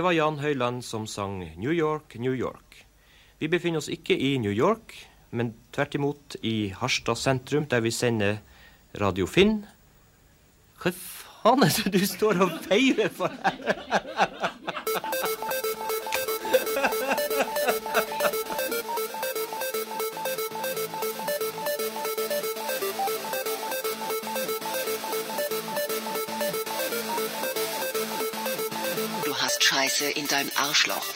Det var Jan Høyland som sang 'New York, New York'. Vi befinner oss ikke i New York, men tvert imot i Harstad sentrum, der vi sender Radio Finn. Hva faen er det du står og feirer for her? Scheiße in deinem Arschloch.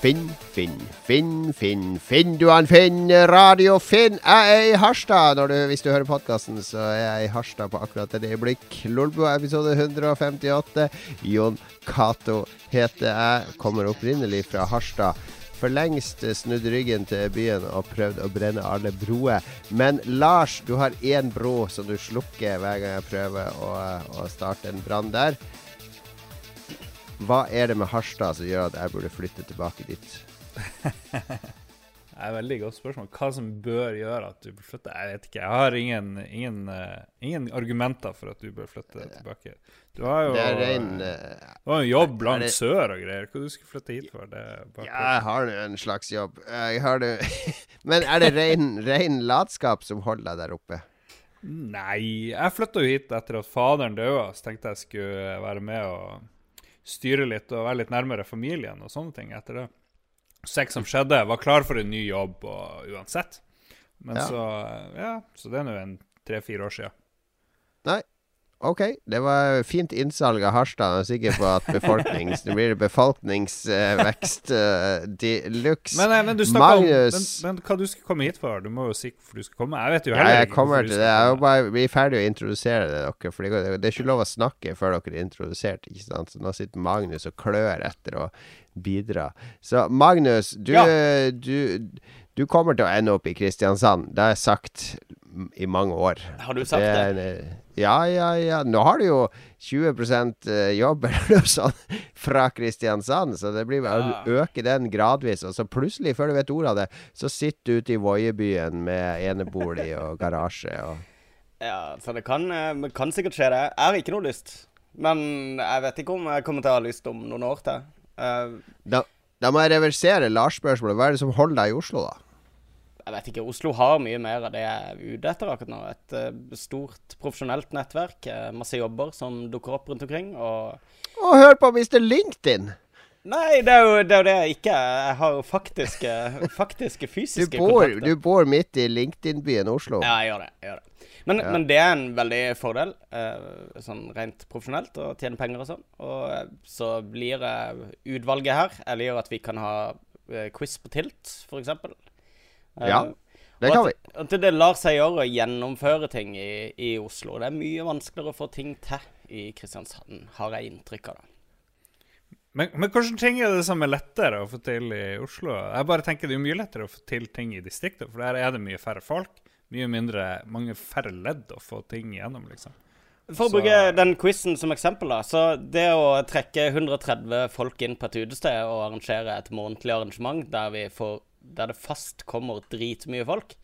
Finn, Finn, Finn, Finn, Finn, du han Finn, Radio Finn. Jeg er i Harstad. Du, hvis du hører podkasten, så er jeg i Harstad på akkurat et øyeblikk. Lolbua episode 158. Jon Cato heter jeg. Kommer opprinnelig fra Harstad. For lengst snudd ryggen til byen og prøvd å brenne alle broer. Men Lars, du har én bro som du slukker hver gang jeg prøver å, å starte en brann der. Hva er det med Harstad som gjør at jeg burde flytte tilbake dit? Det er et veldig godt spørsmål. Hva som bør gjøre at du bør flytte? Jeg vet ikke. Jeg har ingen, ingen, uh, ingen argumenter for at du bør flytte tilbake. Du har jo, Det er rein uh, du har en jobb langt det- sør og greier. Hva du skulle flytte hit for? Det Ja, jeg har jo en slags jobb. Men er det ren, ren latskap som holder deg der oppe? Nei, jeg flytta jo hit etter at faderen døde, så tenkte jeg skulle være med og styre litt og være litt nærmere familien og sånne ting etter det. Sex som skjedde, var klar for en ny jobb og uansett. Men Ja. så Ja, så det er nå en tre-fire år siden. Nei. OK, det var fint innsalg av Harstad. Jeg er sikker på at befolknings... Det blir befolkningsvekst uh, de luxe. Men, eh, men du snakka om men, men hva du skal komme hit for? Du må jo si hvorfor du skal komme. Jeg vet jo Ja, jeg ikke kommer til det. Jeg er bare blir ferdig å introdusere det dere. For det, det er ikke lov å snakke før dere er introdusert. Ikke sant? Så nå sitter Magnus og klør etter å bidra. Så Magnus, du, Ja. du, du kommer til å ende opp i Kristiansand. Det har jeg sagt i mange år. Har du sagt det? en, eh, Ja, ja, ja. Nå har du jo 20 eh, jobb eller noe sånt fra Kristiansand, så det blir bare Ja. å øke den gradvis. Og så plutselig, før du vet ordet av det, så sitter du ute i Voiebyen med enebolig og garasje og Ja, så det kan, eh, kan sikkert skje, det. Jeg har ikke noe lyst. Men jeg vet ikke om jeg kommer til å ha lyst om noen år til. Uh, Da, da må jeg reversere Lars-spørsmålet. Hva er det som holder deg i Oslo, da? Jeg vet ikke. Oslo har mye mer av det jeg er ute etter akkurat nå. Et uh, stort profesjonelt nettverk. uh, masse jobber som dukker opp rundt omkring. Og og hør på Mr. LinkedIn! Nei, det er jo det, er jo det jeg ikke er. Jeg har jo faktiske, faktiske Du fysiske bor, kontakter. du bor midt i LinkedIn-byen Oslo. Ja, jeg gjør det. Jeg gjør det. Men, Ja. men det er en veldig fordel, uh, sånn rent profesjonelt, å tjene penger og sånn. Og eh, så blir eh, utvalget her Jeg liker at vi kan ha eh, quiz på Tilt. Eh, Ja, Det kan vi. at, at det lar seg gjøre å gjennomføre ting i, i Oslo. Det er mye vanskeligere å få ting til i Kristiansand, har jeg inntrykk av. det. Men, men hvilke ting er det som er lettere å få til i Oslo? Jeg bare tenker Det er mye lettere å få til ting i distriktet, for der er det mye færre folk. Mye mindre, mange færre ledd å få ting igjennom, liksom. For å bruke den quizen som eksempel, da. Så det å trekke 130 folk inn på et utested og arrangere et månedlig arrangement der, vi får, der det fast kommer dritmye folk,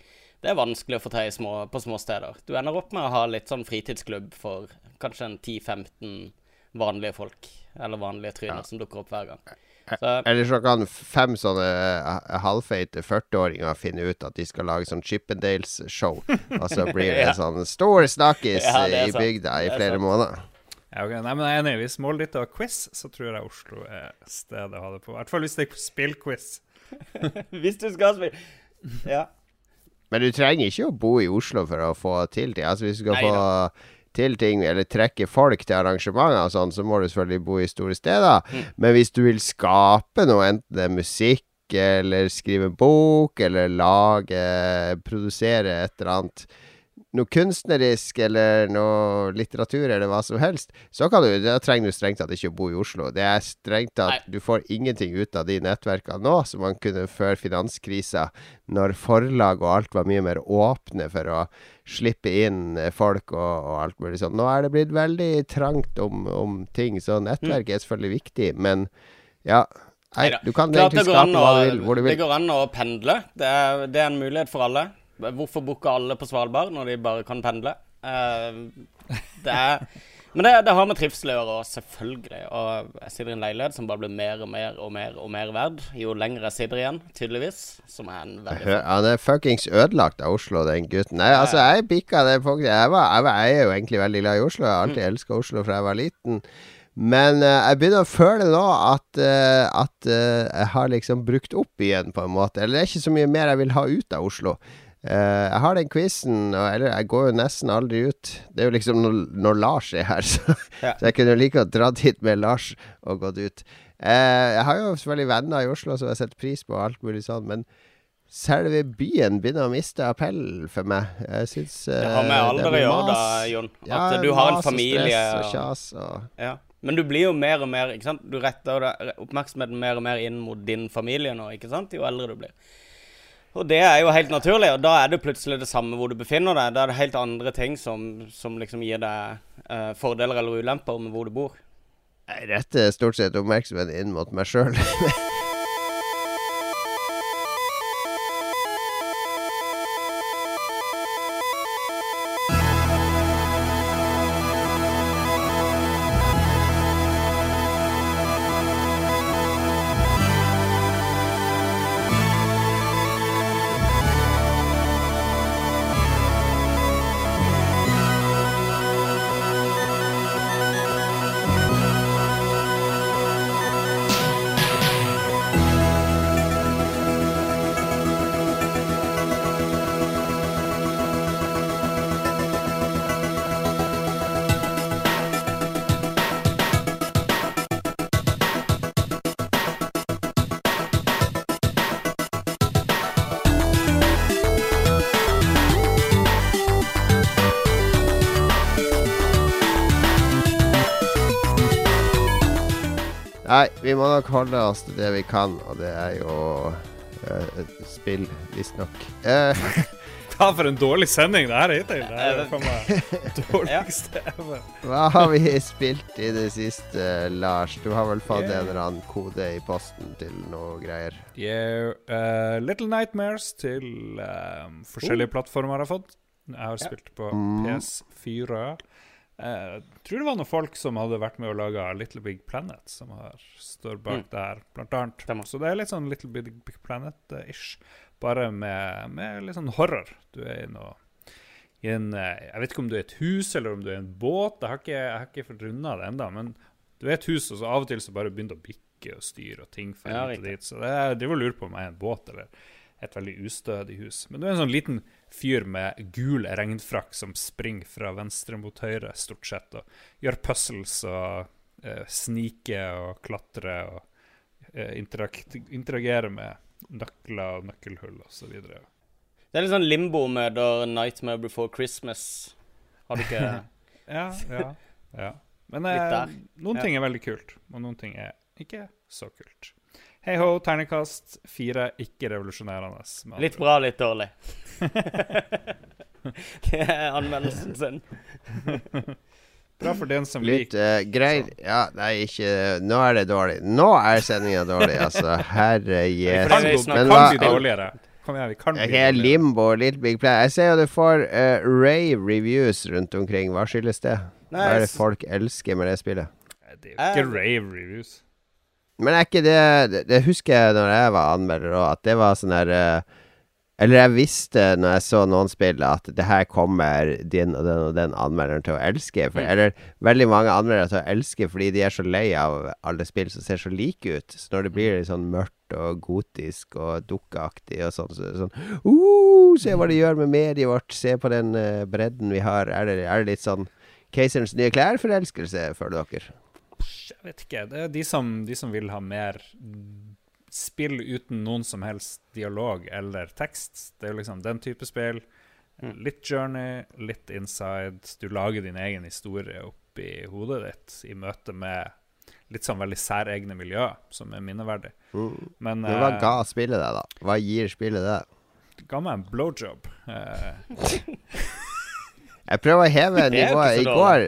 det er vanskelig å få til små, på små steder. Du ender opp med å ha litt sånn fritidsklubb for kanskje en 10-15 vanlige folk, eller vanlige tryner, som dukker opp hver gang. Så, Eller så kan fem sånne eh, halvfeite 40-åringer finne ut at de skal lage sånn Chippendales-show. Og så blir det Ja. sånn stor snakkis Ja, i bygda i er flere sant. måneder. Ja, okay. Nei, men jeg er enig. Hvis målet ditt er quiz, så tror jeg Oslo er stedet å ha det på. I hvert fall hvis det er spillquiz. hvis du skal spille Ja. Men du trenger ikke å bo i Oslo for å få til ting. Altså Hvis du skal Nei få til ting, eller trekke folk til arrangementer og sånn, så må du selvfølgelig bo i store steder. Mm. Men hvis du vil skape noe, enten det er musikk, eller skrive bok, eller lage Produsere et eller annet noe kunstnerisk eller noe litteratur eller hva som helst, så kan du, da trenger du strengt tatt ikke å bo i Oslo. Det er strengt tatt Du får ingenting ut av de nettverkene nå som man kunne før finanskrisa, når forlag og alt var mye mer åpne for å slippe inn eh, folk og, og alt mulig sånn. Nå er det blitt veldig trangt om, om ting, så nettverk er selvfølgelig viktig, men ja Nei, du kan egentlig skape hva du vil, hvor du Det går an å pendle. Det er, det er en mulighet for alle. Hvorfor booke alle på Svalbard når de bare kan pendle? Uh, det er Men det, det har med trivsel å gjøre, og selvfølgelig. Og jeg sitter i en leilighet som bare blir mer og mer og mer og mer verd jo lenger jeg sitter igjen, tydeligvis. Som er en veldig Han er fuckings ødelagt av Oslo, den gutten. Nei, altså, jeg bikka det punktet. Jeg, jeg, jeg er jo egentlig veldig glad i Oslo. Jeg har alltid elska Oslo fra jeg var liten. Men uh, jeg begynner å føle nå at, uh, at uh, jeg har liksom brukt opp byen, på en måte. Eller det er ikke så mye mer jeg vil ha ut av Oslo. Eh, jeg har den quizen, eller jeg går jo nesten aldri ut. Det er jo liksom når, når Lars er her, så, Ja. så jeg kunne jo like godt dratt hit med Lars og gått ut. Uh, jeg har jo selvfølgelig venner i Oslo som jeg setter pris på, og alt mulig sånn, men selve byen begynner å miste appell for meg. Jeg syns Det har med alder å gjøre, da, Jon. At du har en familie og og- kjas og Ja. Men du blir jo mer og mer ikke sant? Du retter oppmerksomheten mer og mer inn mot din familie nå, ikke sant? Jo eldre du blir. Og det er jo helt naturlig, og da er det plutselig det samme hvor du befinner deg. Da er det helt andre ting som, som liksom gir deg eh, fordeler eller ulemper med hvor du bor. Jeg retter stort sett oppmerksomheten inn mot meg sjøl. Nei, vi må nok holde oss til det vi kan, og det er jo uh, spill, visstnok. Uh, Ta for en dårlig sending det her er hittil. Det er jo dårligste ever. hva har vi spilt i det siste, Lars? Du har vel fått en eller annen kode i posten til noe greier? Yeah, uh, Little Nightmares til eh, forskjellige plattformer har jeg fått. Jeg har spilt på Mm. PS4. Jeg tror det var noen folk som hadde vært med å lage Little Big Planet, som har, står bak Mm. der, blant annet. Stemmer. Så det er litt sånn Little Big, Planet-ish, bare med, med litt sånn horror. Du er i noe i en, eh, Jeg vet ikke om du er et hus eller om du er en båt. Jeg har ikke, jeg har ikke fått runda det ennå. Men du er et hus, og så av og til så bare begynner det å bikke og styre og ting Ja, og dit. Så det er, det var lurer på om jeg er en båt eller et veldig ustødig hus. Men du er en sånn liten fyr med gul regnfrakk som springer fra venstre mot høyre, stort sett, og gjør puzzles og uh, sniker og klatrer og uh, interakt, interagerer med nøkler og nøkkelhull osv. Det er litt sånn limbo møter Nightmare Before Christmas. Har du ikke Ja, ja, ja. Men eh, noen Ja. ting er veldig kult, og noen ting er ikke så kult. Hei ho, terningkast fire, ikke revolusjonerende. Litt bra, litt dårlig. det er anmeldelsen sin. Bra for den som Litt liker uh, grei, Ja, nei, ikke Nå er det dårlig. Nå er sendinga dårlig, altså. Herre vi Men hva- dårligere. Kom igjen, vi kan bli Ok, dårligere. Limbo, Little Big Play. Jeg ser jo du får uh, rave reviews rundt omkring. Hva skyldes det? Hva er det folk elsker med det spillet? Det er jo ikke rave reviews. Men er ikke det Det, husker jeg når jeg var anmelder òg, at det var sånn her eh, Eller jeg visste når jeg så noen spille, at det her kommer din og den og den anmelderen til å elske. For, Mm. Eller veldig mange anmeldere til å elske fordi de er så lei av alle spill som ser så like ut. Så når det blir litt sånn mørkt og gotisk og dukkeaktig og sånn, så sånn uh, Se hva det gjør med mediet vårt, se på den eh, bredden vi har. Er det, er det litt sånn Keiserens nye klær-forelskelse, føler dere? Jeg vet ikke. Det er de som, de som vil ha mer spill uten noen som helst dialog eller tekst. Det er jo liksom den type spill. Mm. Litt journey, litt inside. Du lager din egen historie oppi hodet ditt i møte med litt sånn veldig særegne miljøer, som er minneverdig. Mm. Men, Men hva eh, ga spillet deg, da? Hva gir spillet deg? det ga meg en blowjob. Eh, Jeg prøver å heve nivået. I går,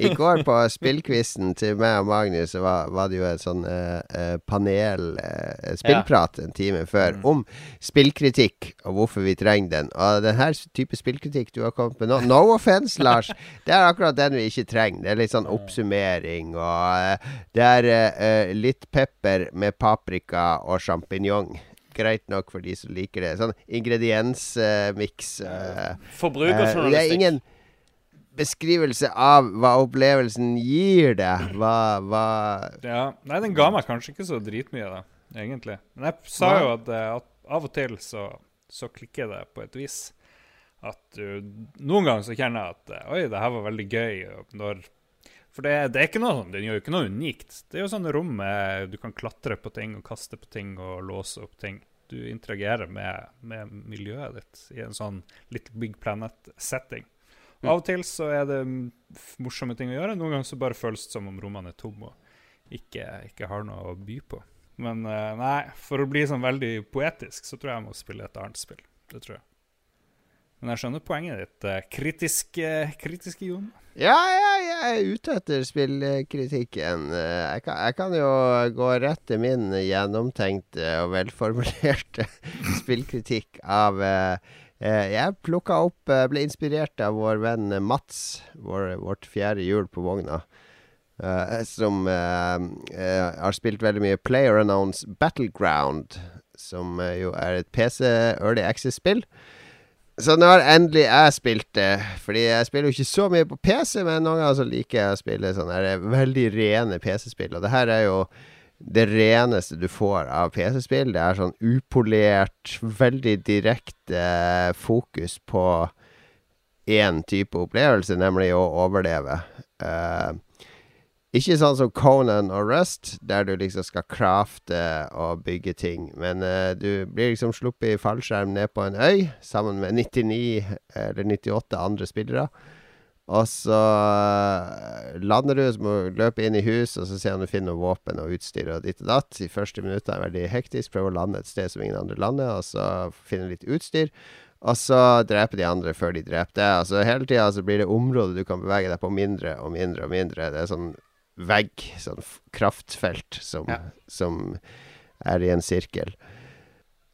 I går på spillquizen til meg og Magnus var, var det jo et sånn eh, panel, uh, spillprat, en time før, Mm. om spillkritikk og hvorfor vi trenger den. Og denne type spillkritikk du har kommet med nå No offense, Lars. Det er akkurat den vi ikke trenger. Det er litt sånn oppsummering, og uh, det er litt pepper med paprika og sjampinjong. Greit nok for de som liker det. Sånn ingrediensmiks. Uh, uh, det Forbrukerjournalistikk. er ingen beskrivelse av hva opplevelsen gir deg. Hva, hva Ja, Nei, den ga meg kanskje ikke så dritmye, da, egentlig. Men jeg sa jo at, eh, at av og til så, så klikker det på et vis. At du Noen ganger så kjenner jeg at eh, Oi, det her var veldig gøy. Når, for det, det er ikke noe sånn, den gjør jo ikke noe unikt. Det er jo sånne rom med du kan klatre på ting og kaste på ting og låse opp ting. Du interagerer med, med miljøet ditt i en sånn Little Big Planet-setting. Av og til så er det mm, morsomme ting å gjøre. Noen ganger så bare føles det som om rommene er tomme og ikke, ikke har noe å by på. Men eh, nei, for å bli sånn veldig poetisk, så tror jeg jeg må spille et annet spill. Det tror jeg. Men jeg skjønner poenget ditt. eh, Kritiske, kritiske Jon. Ja, ja, jeg er ute etter spillkritikken. Eh, Jeg kan, jeg kan jo gå rett til min gjennomtenkte og velformulerte spillkritikk av eh, eh, Jeg plukka opp eh, Ble inspirert av vår venn Mats, vår, vårt fjerde hjul på vogna. Uh, som uh, uh, har spilt veldig mye Player Announce Battleground, som eh, jo er et PC Early Access-spill. Så nå har endelig jeg spilt det. Fordi jeg spiller jo ikke så mye på PC, men noen ganger så liker jeg å spille sånne veldig rene PC-spill. Og det her er jo det reneste du får av PC-spill. Det er sånn upolert, veldig direkte fokus på én type opplevelse, nemlig å overleve. Eh, ikke sånn som Conan og Rust, der du liksom skal crafte og bygge ting. Men eh, du blir liksom sluppet i fallskjerm ned på en øy sammen med 99 eller 98 andre spillere. Og så eh, lander du, så må du løpe inn i hus og så se om du finner noe våpen og utstyr og ditt og datt. De første minuttene er veldig hektisk. Prøve å lande et sted som ingen andre lander, og så finne litt utstyr. Og så drepe de andre før de dreper deg. Altså Hele tida så blir det området du kan bevege deg på, mindre og mindre og mindre. Det er sånn vegg, sånn kraftfelt, som, Ja. som er i en sirkel.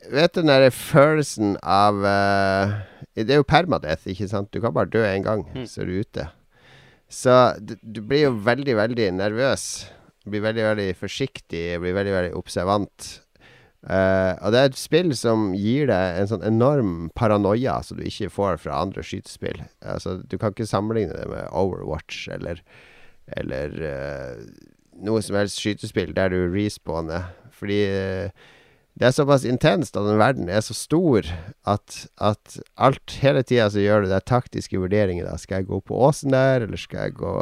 Vet du den derre følelsen av uh, Det er jo permadeath, ikke sant? Du kan bare dø én gang, Mm. så er du ute. Så du, du blir jo veldig, veldig nervøs. Du blir veldig, veldig forsiktig, blir veldig, veldig observant. Uh, og det er et spill som gir deg en sånn enorm paranoia som du ikke får fra andre skytespill. Altså, du kan ikke sammenligne det med Overwatch eller, eller uh, noe som helst skytespill der du respawner. Fordi eh, det er såpass intenst, og den verden er så stor, at, at alt hele tida så gjør du de taktiske vurderinger. Da. Skal jeg gå på åsen der, eller skal jeg gå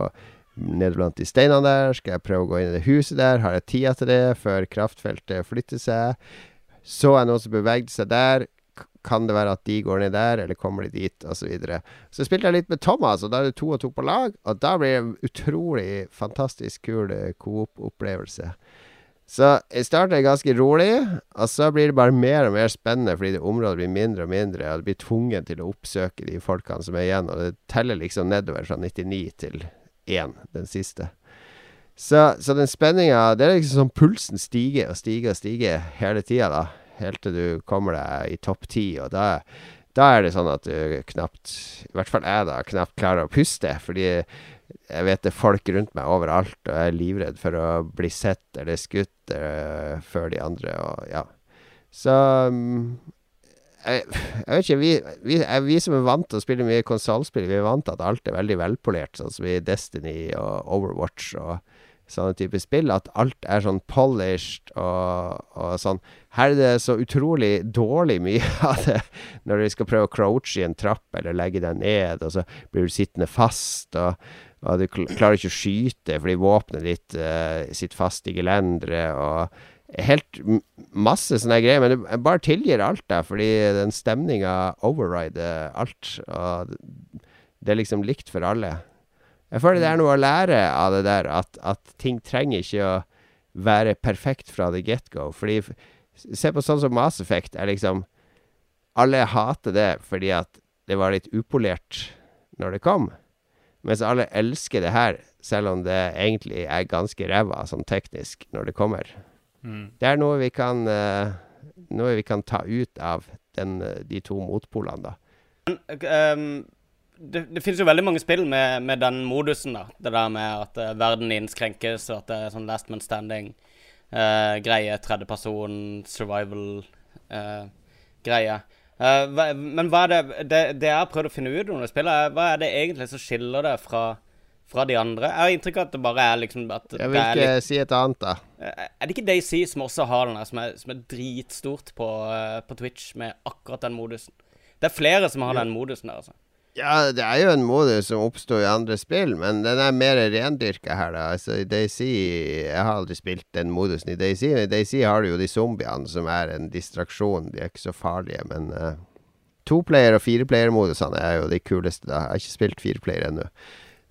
ned blant de steinene der? Skal jeg prøve å gå inn i det huset der? Har jeg tida til det før kraftfeltet flytter seg? Så jeg noen som bevegde seg der? Kan det være at de går ned der, eller kommer de dit, osv. Så, videre. så spilte jeg litt med Thomas, og da er det to og to på lag. Og da blir det en utrolig fantastisk kul eh, coop-opplevelse. Så jeg starter ganske rolig, og så blir det bare mer og mer spennende fordi det området blir mindre og mindre, og du blir tvunget til å oppsøke de folkene som er igjen, og det teller liksom nedover fra 99 til 1, den siste. Så, så den spenninga Det er liksom sånn pulsen stiger og stiger og stiger hele tida, da. Helt til du kommer deg i topp ti, og da, da er det sånn at du knapt I hvert fall jeg, da, knapt klarer å puste. Fordi jeg vet det er folk rundt meg overalt, og jeg er livredd for å bli sett eller skutt eh, før de andre, og ja. Så mm, jeg, jeg vet ikke, vi, vi, vi som er vant til å spille mye konsollspill, vi er vant til at alt er veldig velpolert, sånn som i Destiny og Overwatch og sånne typer spill, at alt er sånn polished og, og sånn. Her er det så utrolig dårlig mye av det, når du skal prøve å crouche i en trapp eller legge deg ned, og så blir du sittende fast, og, og du klarer ikke å skyte fordi våpenet ditt uh, sitter fast i gelenderet, og helt masse sånne greier, men du bare tilgir alt der, fordi den stemninga overrider alt, og det er liksom likt for alle. Jeg føler det er noe å lære av det der, at, at ting trenger ikke å være perfekt fra the get-go. Fordi Se på sånn som Mass Effect er liksom Alle hater det fordi at det var litt upolert når det kom. Mens alle elsker det her, selv om det egentlig er ganske ræva sånn teknisk når det kommer. Mm. Det er noe vi kan uh, Noe vi kan ta ut av den, eh, de to motpolene, da. Um, det, det finnes jo veldig mange spill med, med den modusen, da. Det der med at uh, verden innskrenkes, og at det er sånn last man standing-greie. tredjeperson, survival-greie. Men hva er det, det Det jeg har prøvd å finne ut under spillet, er hva er det egentlig som skiller det fra, fra de andre? Jeg har inntrykk av at det bare er liksom at Jeg vil ikke litt, si et annet, da. Eh, Er det ikke Daisy som også har den der, som er, som er dritstort på, uh, på Twitch, med akkurat den modusen? Det er flere som har Ja. den modusen der, altså. Ja, det er jo en modus som oppstår i andre spill, men den er mer rendyrka her, da. Altså, i DayZ Jeg har aldri spilt den modusen i DayZ. I DayZ har du jo de zombiene som er en distraksjon. De er ikke så farlige, men uh, toplayer- og fireplayer-modusene er jo de kuleste, da. Jeg har ikke spilt fireplayer ennå.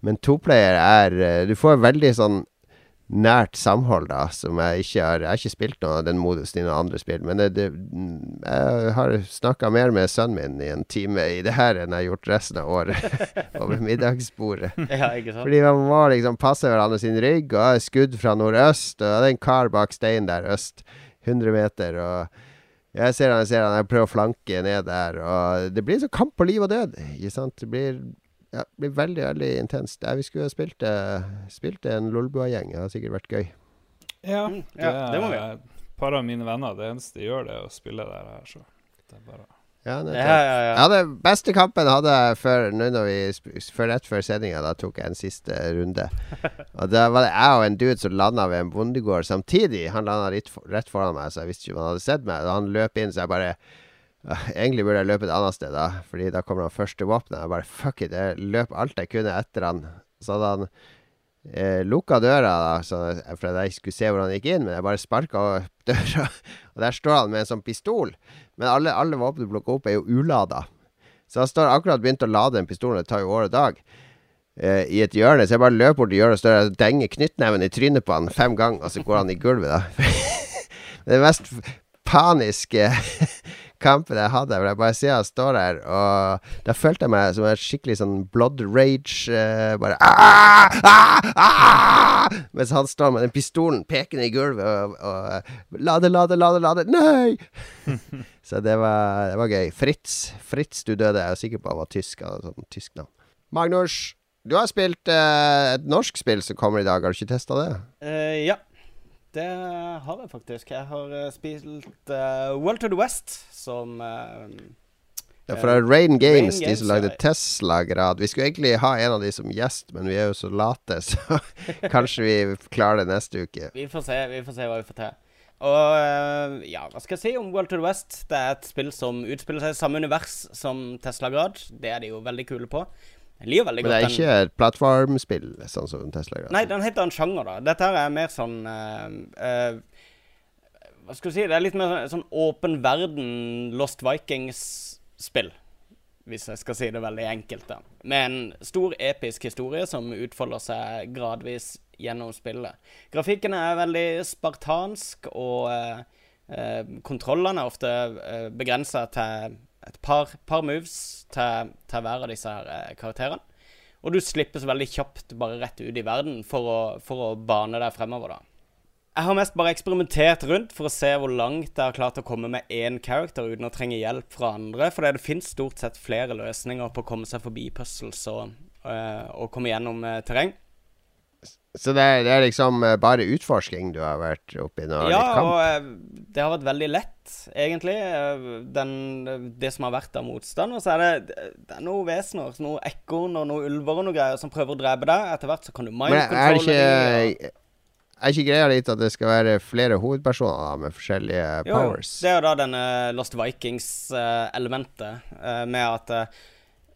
Men toplayer er uh, Du får veldig sånn nært samhold, da, som jeg ikke har Jeg har ikke spilt noe av den modusen i noen andre spill, men det, det, jeg har snakka mer med sønnen min i en time i det her enn jeg har gjort resten av året over middagsbordet. Ja? Fordi man må liksom passe hverandre sin rygg, og er skudd fra nordøst, og det er en kar bak steinen der øst, 100 meter, og jeg ser han, jeg ser han, jeg prøver å flanke ned der, og det blir sånn kamp på liv og død, ikke sant? Det blir, ja, det blir veldig, veldig intenst. Ja, vi skulle ha spilt, eh, spilt en Lolbua-gjeng, det hadde sikkert vært gøy. Ja, Mm, ja, det må vi Et par av mine venner, det eneste de gjør, det er å spille det her, så det er bare Ja. Ja, ja, ja. Ja, det beste kampen hadde jeg før, nå når vi, før rett før sendinga. Da tok jeg en siste runde. Og Da var det jeg og en dude som landa ved en bondegård samtidig. Han landa rett, foran meg, så jeg visste ikke om han hadde sett meg. Da han løp inn, så jeg bare «Ah, Egentlig burde jeg løpe et annet sted, da. Fordi da kommer han først til våpenet. Jeg bare fuck it, jeg løp alt jeg kunne etter han. Så hadde han eh, lukka døra, da, så, for at jeg skulle se hvor han gikk inn. Men jeg bare sparka døra, og der står han med en sånn pistol. Men alle, alle våpen du plukker opp, er jo ulada. Så han står akkurat begynt å lade den pistolen, det tar jo år og dag, eh, i et hjørne. Så jeg bare løper bort til hjørnet og står og denger knyttneven i trynet på han fem ganger, og så går han i gulvet, da. det mest paniske kampen jeg hadde, hvor jeg bare ser han står der, og da følte jeg meg som en skikkelig sånn blood rage. Uh, bare «Ah! Ah! Ah!» Mens han står med den pistolen pekende i gulvet og, og Lade, lade, lade, lade. Nei! Så det var, det var gøy. Fritz, Fritz, du døde. Jeg er sikker på han var tysk. Sånn tysk navn. Magnus, du har spilt uh, et norsk spill som kommer i dag. Har du ikke testa det? Uh, ja, det har jeg faktisk. Jeg har eh, spilt uh, World to the West, som uh, Ja, fra Rain Games, de som lagde. Tesla-grad. Vi skulle egentlig ha en av de som gjest, men vi er jo så late, så kanskje vi klarer det neste uke. Vi får se, vi får se hva vi får til. Og ja, hva skal jeg si om World to the West? Det er et spill som utspiller seg i samme univers som Tesla-grad. Det er de jo veldig kule på. Jeg liker veldig Men det godt er ikke et plattformspill, sånn som Tesla gjør? Nei, den heter en sjanger, da. Dette her er mer sånn uh, uh, Hva skal du si? Det er litt mer sånn, sånn åpen verden Lost Vikings-spill. Hvis jeg skal si det veldig enkelt, da. Med en stor, episk historie som utfolder seg gradvis gjennom spillet. Grafikken er veldig spartansk, og eh, kontrollene er ofte eh, begrensa til et par, par moves til, til hver av disse her eh, karakterene. Og du slipper så veldig kjapt bare rett ut i verden for å, for å bane deg fremover, da. Jeg har mest bare eksperimentert rundt for å se hvor langt jeg har klart å komme med én character uten å trenge hjelp fra andre. For det finnes stort sett flere løsninger på å komme seg forbi puzzles og, øh, og komme gjennom eh, terreng. Så det er, det er liksom eh, bare utforsking du har vært oppi nå? Ja, og eh, det har vært veldig lett, egentlig. eh, Den, det som har vært av motstand. Og så er det, det er noen vesener, noen ekorn og noen ulver og noe greier som prøver å drepe deg. Etter hvert så kan du mind-controlle de, ikke Er ikke greia litt at det skal være flere hovedpersoner da, med forskjellige powers? jo. Det er jo da denne Lost Vikings-elementet, med at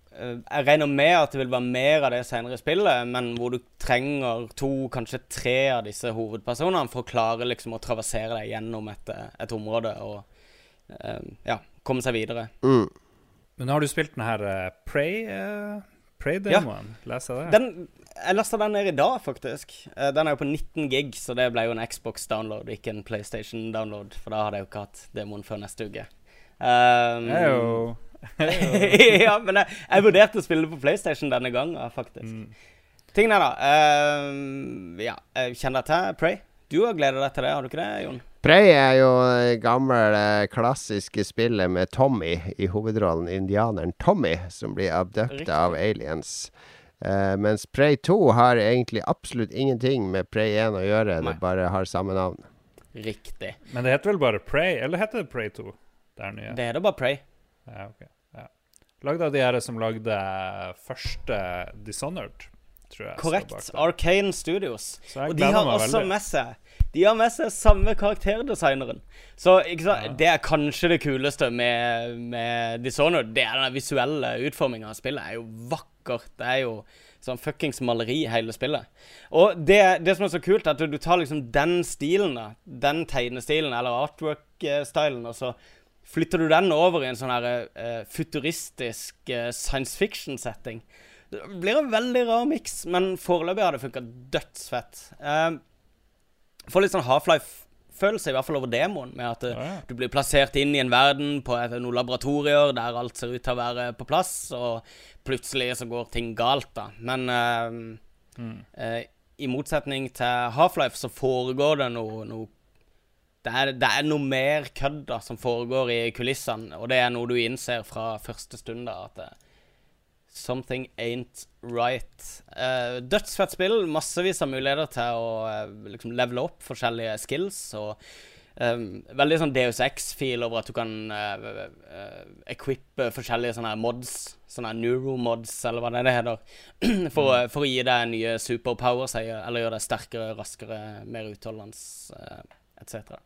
Jeg regner med at det vil være mer av det senere i spillet, men hvor du trenger to, kanskje tre av disse hovedpersonene for å klare liksom å traversere deg gjennom et, eh, et område og eh, ja, komme seg videre. Mm. Men har du spilt den her uh, Prey? Uh, Prey-demoen? Leser jeg det? Den, jeg lasta den ned i dag, faktisk. Eh, Den er jo på 19 gig, så det ble jo en Xbox-download, ikke en PlayStation-download. For da hadde jeg jo ikke hatt demoen før neste uke. Um, Jeg er jo ja, men jeg, jeg vurderte å spille det på PlayStation denne gangen, faktisk. Mm. Tingen er da uh, Ja, kjenner deg til Prey. Du har gleda deg til det, har du ikke det, Jon? Prey er jo det gamle, klassiske spillet med Tommy i hovedrollen, indianeren Tommy, som blir abducta av aliens. Uh, mens Prey 2 har egentlig absolutt ingenting med Prey 1 å gjøre, Nei. det bare har samme navn. Riktig. Men det heter vel bare Prey, eller heter det Prey 2? Det er nye. Det er da bare Prey. Ja, ok. Ja. Lagd av de her som lagde første Dishonored, tror jeg. Korrekt. Arcane Studios. Og de har også veldig. med seg De har med seg samme karakterdesigneren. Så? Ja. det er kanskje det kuleste med, med Dishonored. Det er den visuelle utforminga av spillet. Det er jo vakkert. Det er jo sånn fuckings maleri, hele spillet. Og det, det som er så kult, er at du tar liksom den stilen, da, den tegnestilen, eller artwork-stylen, og så flytter du den over i en sånn her uh, futuristisk uh, science fiction-setting. Det blir en veldig rar miks, men foreløpig har det funka dødsfett. Uh, Får litt sånn Half-Life-følelse, i hvert fall over demoen, med at Ja, ja. du blir plassert inn i en verden på et, noen laboratorier der alt ser ut til å være på plass, og plutselig så går ting galt, da. Men Mm. i motsetning til Half-Life så foregår det noe, noe det, er, det er noe mer kødd da, som foregår i kulissene, og det er noe du innser fra første stund, da, at eh, Something ain't right. Uh, dødsfett spill. Massevis av muligheter til å uh, liksom levele opp forskjellige skills. Og um, veldig sånn Deus X-feel over at du kan uh, equippe forskjellige sånne mods. Sånne neuromods, eller hva det er det heter. for, å- for å gi deg nye superpowers, eller gjøre deg sterkere, raskere, mer utholdende, uh, etc.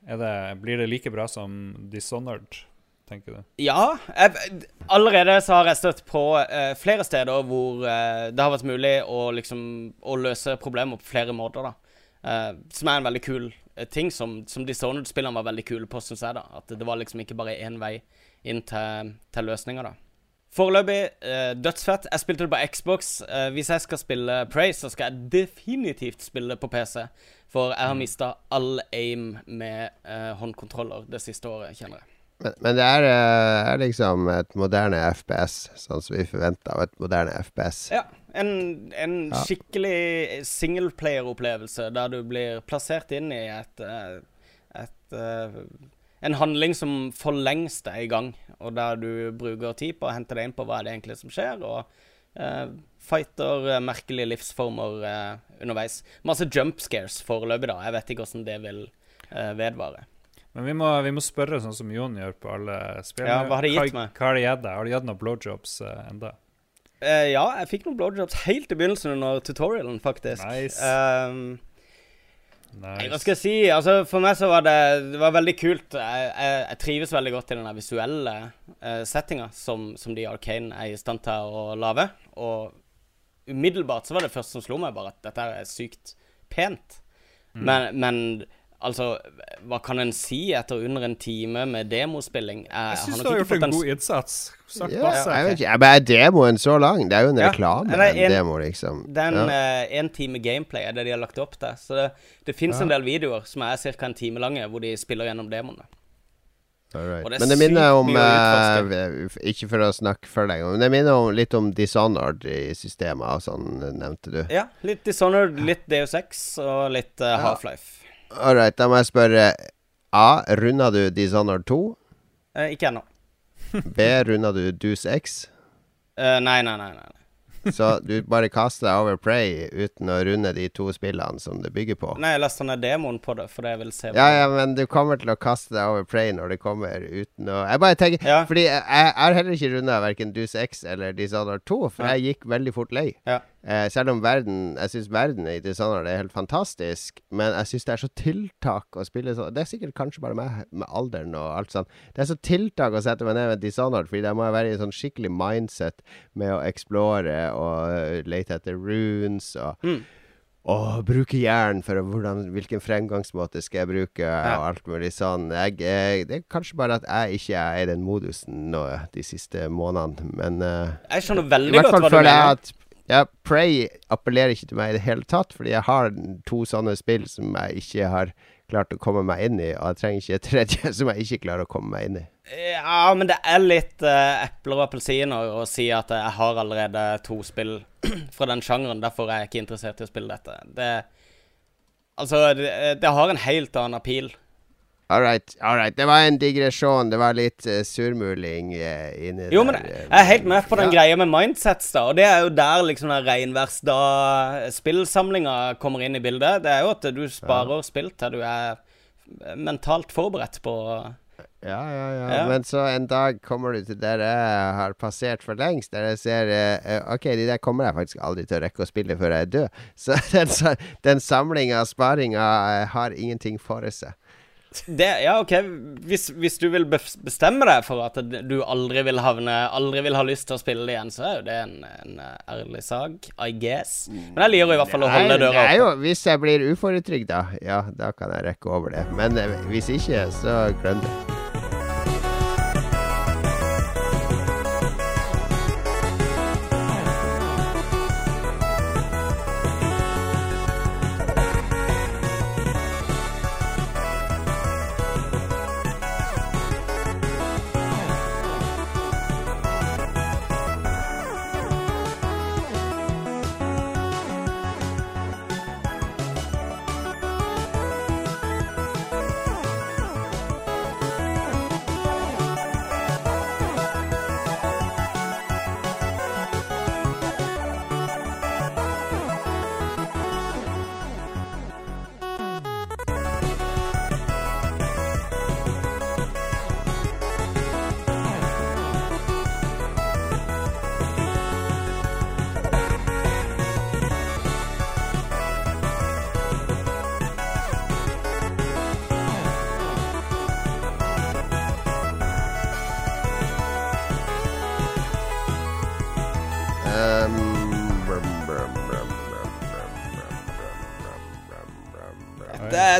Det, blir det like bra som Dishonored, tenker du? Ja. Jeg, allerede så har jeg støtt på eh, flere steder hvor eh, det har vært mulig å liksom å løse problemer på flere måter, da. Eh, som er en veldig kul eh, ting, som, som Dishonored-spillerne var veldig kule på, syns jeg, da. At det var liksom ikke bare én vei inn til, til løsninger, da. Foreløpig eh, dødsfett. Jeg spilte det på Xbox. Eh, hvis jeg skal spille Prey, så skal jeg definitivt spille det på PC. For jeg har mista all aim med eh, håndkontroller det siste året, kjenner jeg. Men, men det er, eh, er liksom et moderne FPS, sånn som vi forventer av et moderne FPS. Ja. En, en Ja. skikkelig singleplayer-opplevelse der du blir plassert inn i et, et, et eh, En handling som for lengst er i gang, og der du bruker tid på å hente deg inn på hva er det egentlig som skjer, og eh, fighter eh, merkelige livsformer eh, underveis. Masse jump scares foreløpig, da. Jeg vet ikke hvordan det vil vedvare. Men vi må, vi må spørre sånn som Jon gjør på alle spill. Ja, hva har det gitt meg? Hva har det gitt deg? Har du gitt noen blowjobs uh, enda? Eh, ja, jeg fikk noen blowjobs helt i begynnelsen under tutorialen, faktisk. Nice. Um, Nice. Hva skal jeg si? Altså, For meg så var det, det var veldig kult. Jeg, jeg, jeg trives veldig godt i den visuelle uh, settinga som, som de Arcane er i stand til å lage. Og umiddelbart så var det første som slo meg, bare at dette er sykt pent. Mm. Men, men altså Hva kan en si etter under en time med demospilling? Jeg, Jeg syns har du har gjort en god innsats. Sagt Ja, masse. jeg vet ikke, men Er demoen så lang? Det er jo en Ja, reklame, eller en en- demo, liksom. Den ja. eh, en time gameplay er det de har lagt opp til. Så det, det fins Ja. en del videoer som er ca. en time lange, hvor de spiller gjennom demoene. Alright. Det Men det minner om uh, eh, Ikke for å snakke for lenge, men det minner om, litt om Dishonored i systemet sånn, nevnte du. Ja, litt Dishonored, litt Deus Ex og litt uh, Half-Life. Alright, da må jeg spørre A. Runda du Dishonored 2? Eh, ikke ennå. B. Runda du Deuce X? Eh, nei, nei, nei. nei. Så du bare kaster deg over Prey uten å runde de to spillene som det bygger på? Nei, jeg lasta ned demoen på det, fordi jeg vil se Ja, ja, men du kommer til å kaste deg over Prey når det kommer uten å Jeg bare tenker Ja. Fordi jeg har heller ikke runda verken Deuce X eller Dishonored 2, for Ja. jeg gikk veldig fort lei. Ja. Eh, selv om verden Jeg syns verden i Dishonored er helt fantastisk, men jeg syns det er så tiltak å spille sånn Det er sikkert kanskje bare meg med alderen og alt sånt. Det er så tiltak å sette meg ned med Dishonored, fordi da må jeg være i en sånn skikkelig mindset med å explore og eh, lete etter runes og Mm. og bruke jern for hvordan, hvilken fremgangsmåte skal jeg bruke, og alt mulig sånn. Jeg, jeg, det er kanskje bare at jeg ikke er i den modusen nå de siste månedene, men uh, Jeg skjønner veldig godt hva du føler jeg mener. at ja, Prey appellerer ikke til meg i det hele tatt, fordi jeg har to sånne spill som jeg ikke har klart å komme meg inn i. Og jeg trenger ikke et tredje som jeg ikke klarer å komme meg inn i. Ja, men det er litt uh, epler og appelsiner å si at jeg har allerede to spill fra den sjangeren, derfor er jeg ikke interessert i å spille dette. Det Altså, det, det har en helt annen appeal. All right, all right. Det var en digresjon. Det var litt uh, surmuling uh, inni Jo, men der. jeg eh, er helt med på den ja. greia med mindsets, da. Og det er jo der liksom den reinværsdag-spillsamlinga kommer inn i bildet. Det er jo at du sparer spill til du er mentalt forberedt på Ja, ja, ja, Ja. Men så en dag kommer du til der jeg har passert for lengst, der jeg ser eh, OK, de der kommer jeg faktisk aldri til å rekke å spille før jeg er død. Så den, den samlinga, sparinga, eh, har ingenting for seg. Det, Ja, OK. Hvis, hvis du vil bestemme deg for at du aldri vil havne Aldri vil ha lyst til å spille det igjen, så er jo det en, en eh, ærlig sak, I guess. Men jeg liker i hvert fall å holde døra åpen. jo, hvis jeg blir uføretrygda, ja, da kan jeg rekke over det. Men eh, hvis ikke, så glem det.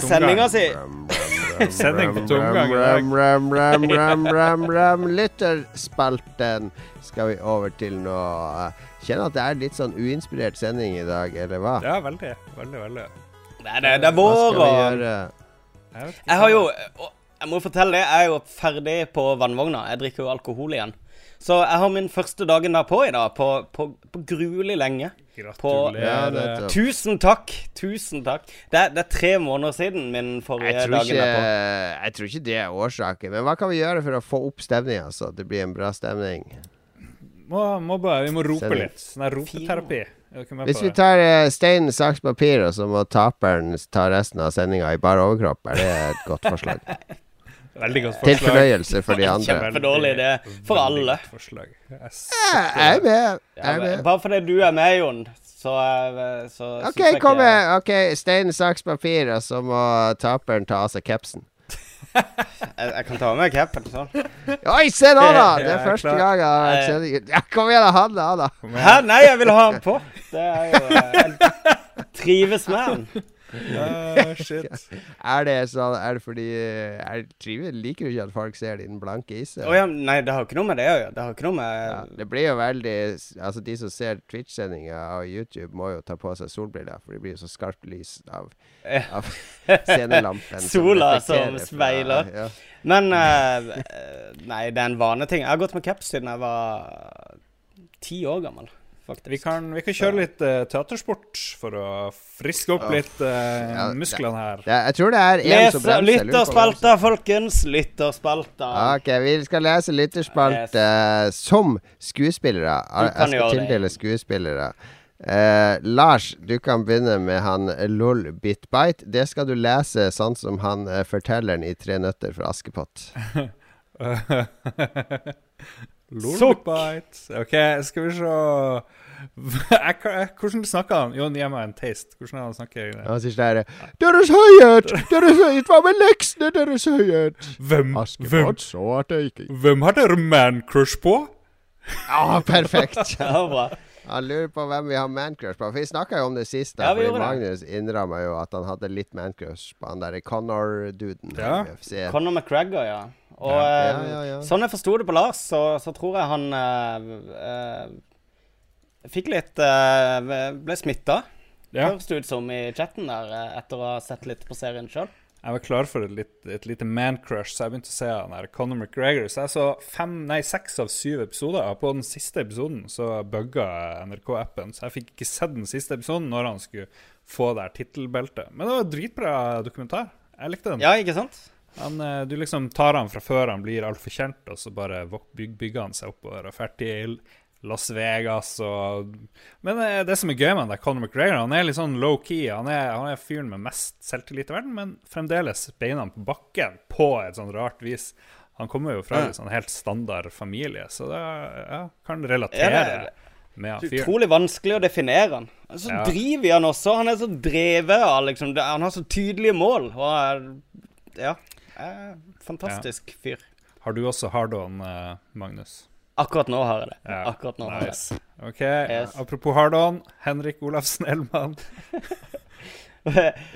Sendinga si. Sending på tomgang. Ram, ram, ram, ram, ram, ram. Lytterspalten skal vi over til nå. Kjenner at det er litt sånn uinspirert sending i dag, eller hva? Ja, veldig. Veldig, veldig. Nei, det, det er vår, og Jeg har jo Jeg må fortelle det, jeg er jo ferdig på vannvogna. Jeg drikker jo alkohol igjen. Så jeg har min første dagen der på i dag, på, på, på gruelig lenge. Ja, Gratulerer. nettopp. Tusen takk! Tusen takk. Det er, det er tre måneder siden min forrige på. jeg tror ikke det er årsaken. Men hva kan vi gjøre for å få opp stemninga, så det blir en bra stemning? må, må bare, vi må rope Sending. litt. Sånn her ropeterapi. Er Hvis vi tar uh, stein, saks, papir, og så må taperen ta resten av sendinga i bar overkropp, er det et godt forslag? Veldig godt Til fornøyelse for de andre. Kjempedårlig idé for alle. Forslag. Jeg Jeg er med. Jeg er med. bare fordi du er med, Jon, så, er- så OK, kom med. Ok, Stein, saks, papir, og så må taperen ta av seg capsen. Jeg, jeg kan ta med meg capen. Sånn. Oi, se nå, da! Det er er første klar. gang jeg har Eh. Ja, kom igjen, da. Ha det, ha det. Hæ? Nei, jeg vil ha den på. Det er jo eh, Jeg trives med den. Shit. Er det sånn Er det fordi er, triver, Liker du ikke at folk ser din blanke isse? Oh, ja, nei, det har ikke noe med det å gjøre. Det har ikke noe med Ja, det blir jo veldig Altså, de som ser Twitch-sendinga av YouTube, må jo ta på seg solbriller, for det blir jo så skarpt lys av, av scenelampen. Sola som, som fra- speiler. Ja. Men eh, Nei, det er en vaneting. Jeg har gått med caps siden jeg var ti år gammel, faktisk. Vi kan, vi kan kjøre litt uh, teatersport for å friske opp litt uh, Ja, musklene her. Ja, jeg tror det er en som bremser. lytterspalta, folkens. Lytterspalta. Ok, vi skal lese lytterspalte som skuespillere. Jeg skal tildele skuespillere. Uh, Lars, du kan begynne med han LOL Bitbite. Det skal du lese sånn som han uh, fortelleren i Tre nøtter fra Askepott. Sukk! OK, skal vi se Hvordan snakker han? Jon, gi meg en taste. Hvordan er han snakker? Han sier sånn Deres Høyhet! Deres Høyhet! Hva med leksene, Deres Høyhet? Hvem, hvem, så at jeg ikke hvem har dere man-crush på? Ja, perfekt! Ja, bra. Han lurer på hvem vi har mancrush på. For vi snakka jo om det sist. Ja, fordi. Magnus innrømma jo at han hadde litt mancrush på han derre Connor-duden. Ja. Connor McGregor, ja. Og Ja. eh, Ja, ja, ja. sånn jeg forsto det på Lars, så, så tror jeg han uh, eh, fikk litt eh, Ble smitta, Ja. høres det ut som i chatten der, eh, etter å ha sett litt på serien sjøl. Jeg var klar for et, litt, et lite man-crush, så jeg begynte å se han der Conor McGregor. Så jeg så fem, nei, seks av syv episoder. På den siste episoden så bugga NRK-appen, så jeg fikk ikke sett den siste episoden når han skulle få det her tittelbeltet. Men det var dritbra dokumentar. Jeg likte den. Ja, ikke sant? Han, eh, du liksom tar han fra før han blir altfor kjent, og så bare bygger han seg oppover og er i Las Vegas og Men eh, det som er gøy med det, Conor McGregor, han er litt sånn low-key. Han, han er fyren med mest selvtillit i verden, men fremdeles beina på bakken på et sånn rart vis. Han kommer jo fra en sånn helt standard familie, så det ja, kan relatere Ja, det- med han fyren. utrolig vanskelig å definere han. Så Ja. driver han også. Han er så drevet av liksom Han har så tydelige mål. Og er, ja. er fantastisk fyr. Har du også hard-on, eh, Magnus? Akkurat nå har jeg det. Ja, Akkurat nå har jeg det. OK, Yes. apropos hard-on. Henrik Olafsen Elman.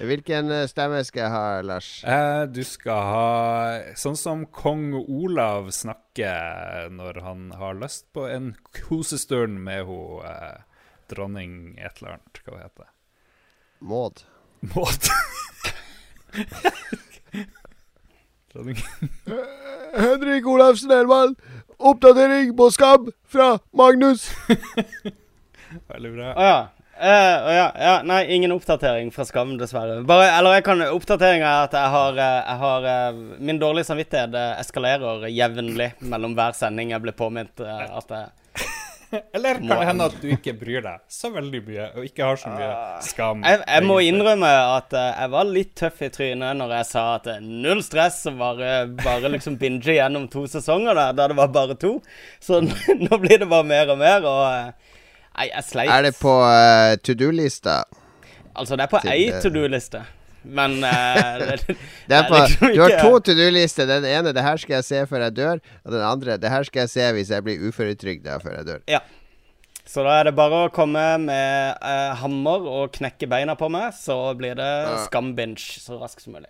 Hvilken eh, stemme skal jeg ha, Lars? Eh, du skal ha sånn som kong Olav snakker når han har lyst på en kosestund med ho eh, dronning et eller annet. Hva heter det? Maud. Maud. Henrik Olafsen Elvald, oppdatering på Skam fra Magnus. Veldig bra. Å ja. Uh, å ja, ja. Nei, ingen oppdatering fra Skam, dessverre. Bare, eller jeg kan Oppdateringa er at jeg har, eh, jeg har eh, Min dårlige samvittighet eskalerer jevnlig mellom hver sending jeg blir påminnet at jeg Eller kan det hende at du ikke bryr deg så veldig mye, og ikke har så mye skam? Jeg, jeg må innrømme at eh, jeg var litt tøff i trynet når jeg sa at eh, null stress bare, bare liksom binge gjennom to sesonger der, da det var bare to. Så nå blir det bare mer og mer, og eh, Nei, jeg sleit. Er det på uh, to do-lista? Altså, det er på ei to do-liste, men uh, det, er på, liksom du har to to do-lister. Den ene 'det her skal jeg se før jeg dør', og den andre 'det her skal jeg se hvis jeg blir uføretrygda før jeg dør'. Ja. Så da er det bare å komme med uh, hammer og knekke beina på meg, så blir det skambinge så raskt som mulig.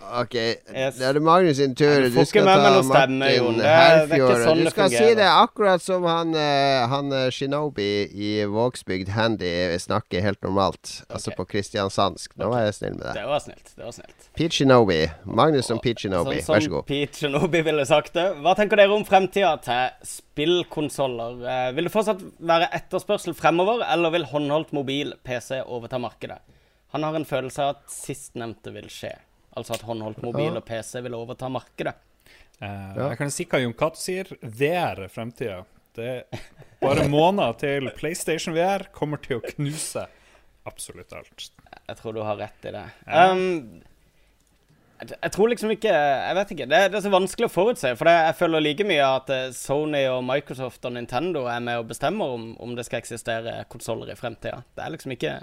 Ok, Yes. da er det Magnus sin tur. Du skal ta Martin er- er Herfjord. sånn Du det skal si det akkurat som han, eh, han eh, Shinobi i Vågsbygd Handy snakker helt normalt. Altså på kristiansandsk. Nå var jeg snill med deg. Det var snilt. det var snilt. Pete Shinobi. Magnus som Pete Shinobi. Sånn Vær så som god. Pete Shinobi ville sagt det. Hva tenker dere om fremtida til spillkonsoller? Eh, vil det fortsatt være etterspørsel fremover, eller vil håndholdt mobil PC overta markedet? Han har en følelse av at sistnevnte vil skje. Altså at håndholdt mobil og PC vil overta markedet. Eh, Jeg kan si hva Jon Cato sier. VR er fremtida. Det er bare måneder til PlayStation VR kommer til å knuse absolutt alt. Jeg tror du har rett i det. Ja. Um, jeg, jeg tror liksom ikke Jeg vet ikke. Det, det er så vanskelig å forutse. For det, jeg føler like mye at eh, Sony og Microsoft og Nintendo er med og bestemmer om, om det skal eksistere konsoller i fremtida. Det er liksom ikke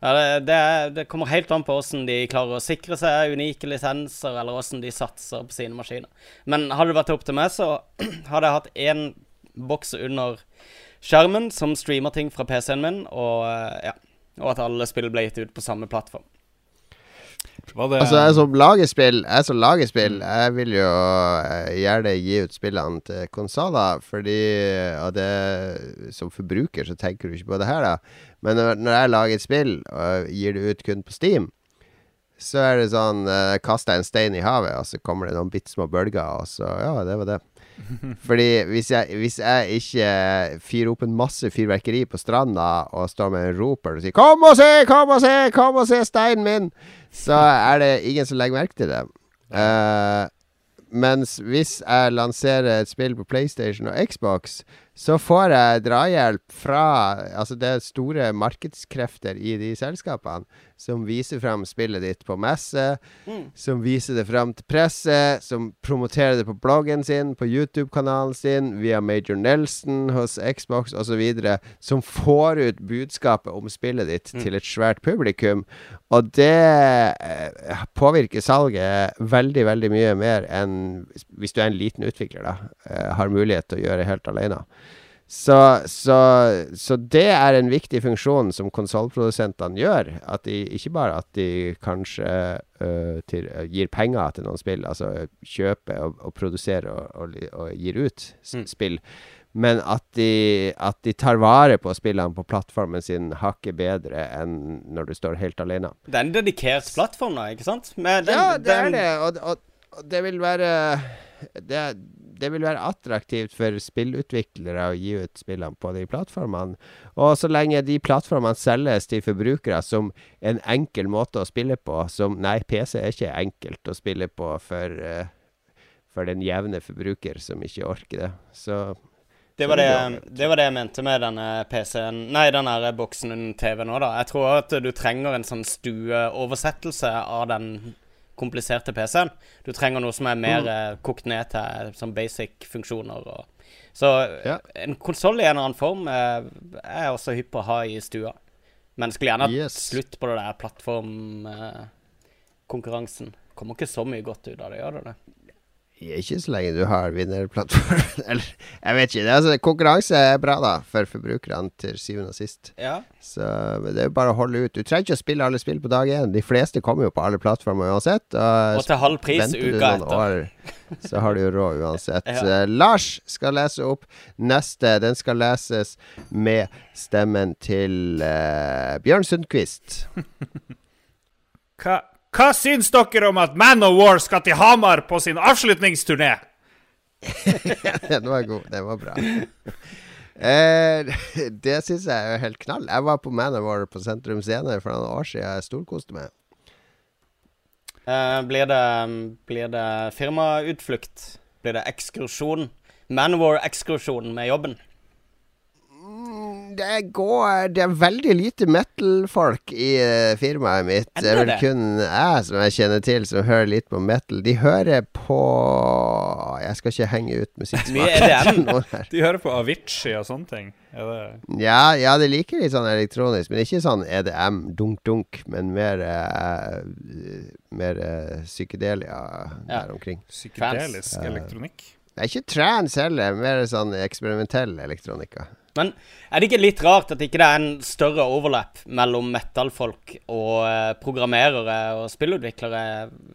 ja, det, det, er, det kommer helt an på hvordan de klarer å sikre seg unike lisenser, eller hvordan de satser på sine maskiner. Men hadde det vært opp til meg, så hadde jeg hatt én boks under skjermen som streamer ting fra PC-en min, og eh, ja. Og at alle spill ble gitt ut på samme plattform. Altså, jeg som lager spill, jeg som lager spill, jeg vil jo eh, gjerne gi ut spillene til konsoller, fordi og det, Som forbruker så tenker du ikke på det her, da. Men når, jeg lager et spill og gir det ut kun på Steam, så er det sånn eh, Kaster jeg en stein i havet, og så kommer det noen bitte små bølger, og så Ja, det var det. Fordi hvis jeg, hvis jeg ikke fyrer opp en masse fyrverkeri på stranda og står med en roper og sier 'Kom og se! Kom og se! Kom og se steinen min!' så er det ingen som legger merke til det. Uh, mens hvis jeg lanserer et spill på PlayStation og Xbox, så får jeg drahjelp fra Altså, det er store markedskrefter i de selskapene som viser frem spillet ditt på messe, som viser det frem til presse, som promoterer det på bloggen sin, på YouTube-kanalen sin, via Major Nelson hos Xbox osv., som får ut budskapet om spillet ditt til et svært publikum. Og det eh, påvirker salget veldig, veldig mye mer enn hvis du er en liten utvikler, da, eh, har mulighet til å gjøre helt alene. Så, så, så det er en viktig funksjon som konsollprodusentene gjør. At de, ikke bare at de kanskje uh, til, uh, gir penger til noen spill, altså kjøper og, og produserer og, og, og gir ut spill, Mm. spill, Men at de, at de tar vare på spillene på plattformen sin hakket bedre enn når du står helt alene. Det er en dedikert plattform, da, ikke sant? Den, ja, det er det. Og det vil være det, det vil være attraktivt for spillutviklere å gi ut spillene på de plattformene. Og så lenge de plattformene selges til forbrukere som en enkel måte å spille på som Nei, PC er ikke enkelt å spille på for, eh, for den jevne forbruker som ikke orker det. Så Det var det, det var det jeg mente med denne PC-en Nei, den boksen under TV nå, da. Jeg tror at du trenger en sånn stueoversettelse av den kompliserte PC-en. Du trenger noe som er mer eh, kokt ned til sånn basic funksjoner og Så Ja. en konsoll i en eller annen form eh, er jeg også hypp på å ha i stua. Men skulle gjerne hatt Yes. slutt på det der plattformkonkurransen. Kommer ikke så mye godt ut av det, gjør det det? Ikke så lenge du har vinnerplattformen. Eller jeg vet ikke. Altså, konkurranse er bra, da, for forbrukerne til syvende og sist. Ja. Så det er jo bare å holde ut. Du trenger ikke å spille alle spill på dag én. De fleste kommer jo på alle plattformer uansett. Og, Og til halv pris uka etter. år, så har du jo råd uansett. Ja. Eh, Lars skal lese opp neste. Den skal leses med stemmen til uh, Bjørn Sundquist. Hva, hva syns dere om at Man of War skal til Hamar på sin avslutningsturné? Den var god. Den var bra. Eh, det syns jeg er helt knall. Jeg var på Man of War på Sentrum Scene for noen år siden. Jeg storkoste meg. Eh, blir det, blir det firmautflukt? Blir det ekskursjon? Manowar-ekskursjon med jobben? Det går Det er veldig lite metal-folk i eh, firmaet mitt. Det er vel kun jeg som jeg kjenner til som hører litt på metal. De hører på Jeg skal ikke henge ut musikksmaken her. De hører på Avicii og sånne ting. Er det Ja, ja, de liker litt sånn elektronisk, men ikke sånn EDM, dunk-dunk, men mer uh, Mer uh, psykedelia Ja. der omkring. psykedelisk elektronikk? Det er ikke trans heller, mer sånn eksperimentell elektronika. Men er det ikke litt rart at ikke det er en større overlap mellom metal-folk og eh, programmerere og spillutviklere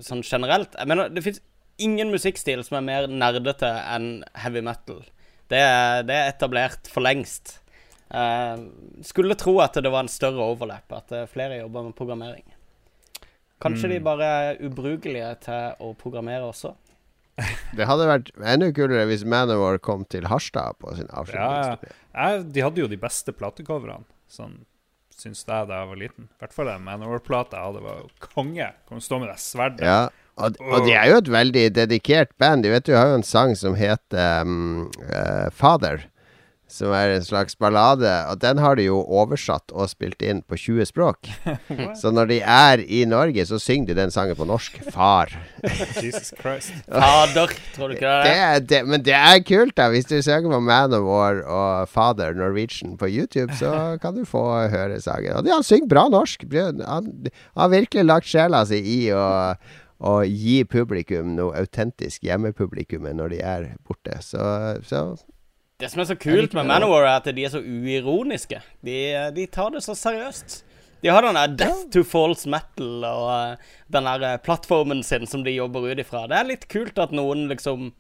sånn generelt? Jeg mener, det fins ingen musikkstil som er mer nerdete enn heavy metal. Det det er etablert for lengst. Uh, skulle tro at det var en større overlap, at eh, flere jobber med programmering. Kanskje de bare er ubrukelige til å programmere også? Det hadde vært enda kulere hvis Manowar kom til Harstad på sin Ja, ja. de hadde jo de beste platecoverne, sånn syns jeg da jeg var liten. I hvert fall den Manowar-plata jeg hadde, var konge. Kom stå med det sverdet. Ja, og, og de er jo et veldig dedikert band. De vet du har jo en sang som heter um, uh, Father. Som er en slags ballade. Og den har de jo oversatt og spilt inn på 20 språk. Så når de er i Norge, så synger de den sangen på norsk. Far. Jesus Christ. Fader, tror du ikke det? Er det? det, men det er kult, da. Hvis du søker på Man of War og Father Norwegian på YouTube, så kan du få høre sangen. Og de- han synger bra norsk. Han, han har virkelig lagt sjela si i å å gi publikum noe autentisk hjemmepublikum når de er borte. Så, så Det som er så kult med Manowar, er at de er så uironiske. De, de tar det så seriøst. De har den der Death to False Metal og eh, den der eh, plattformen sin som de jobber ut ifra. Det er litt kult at noen liksom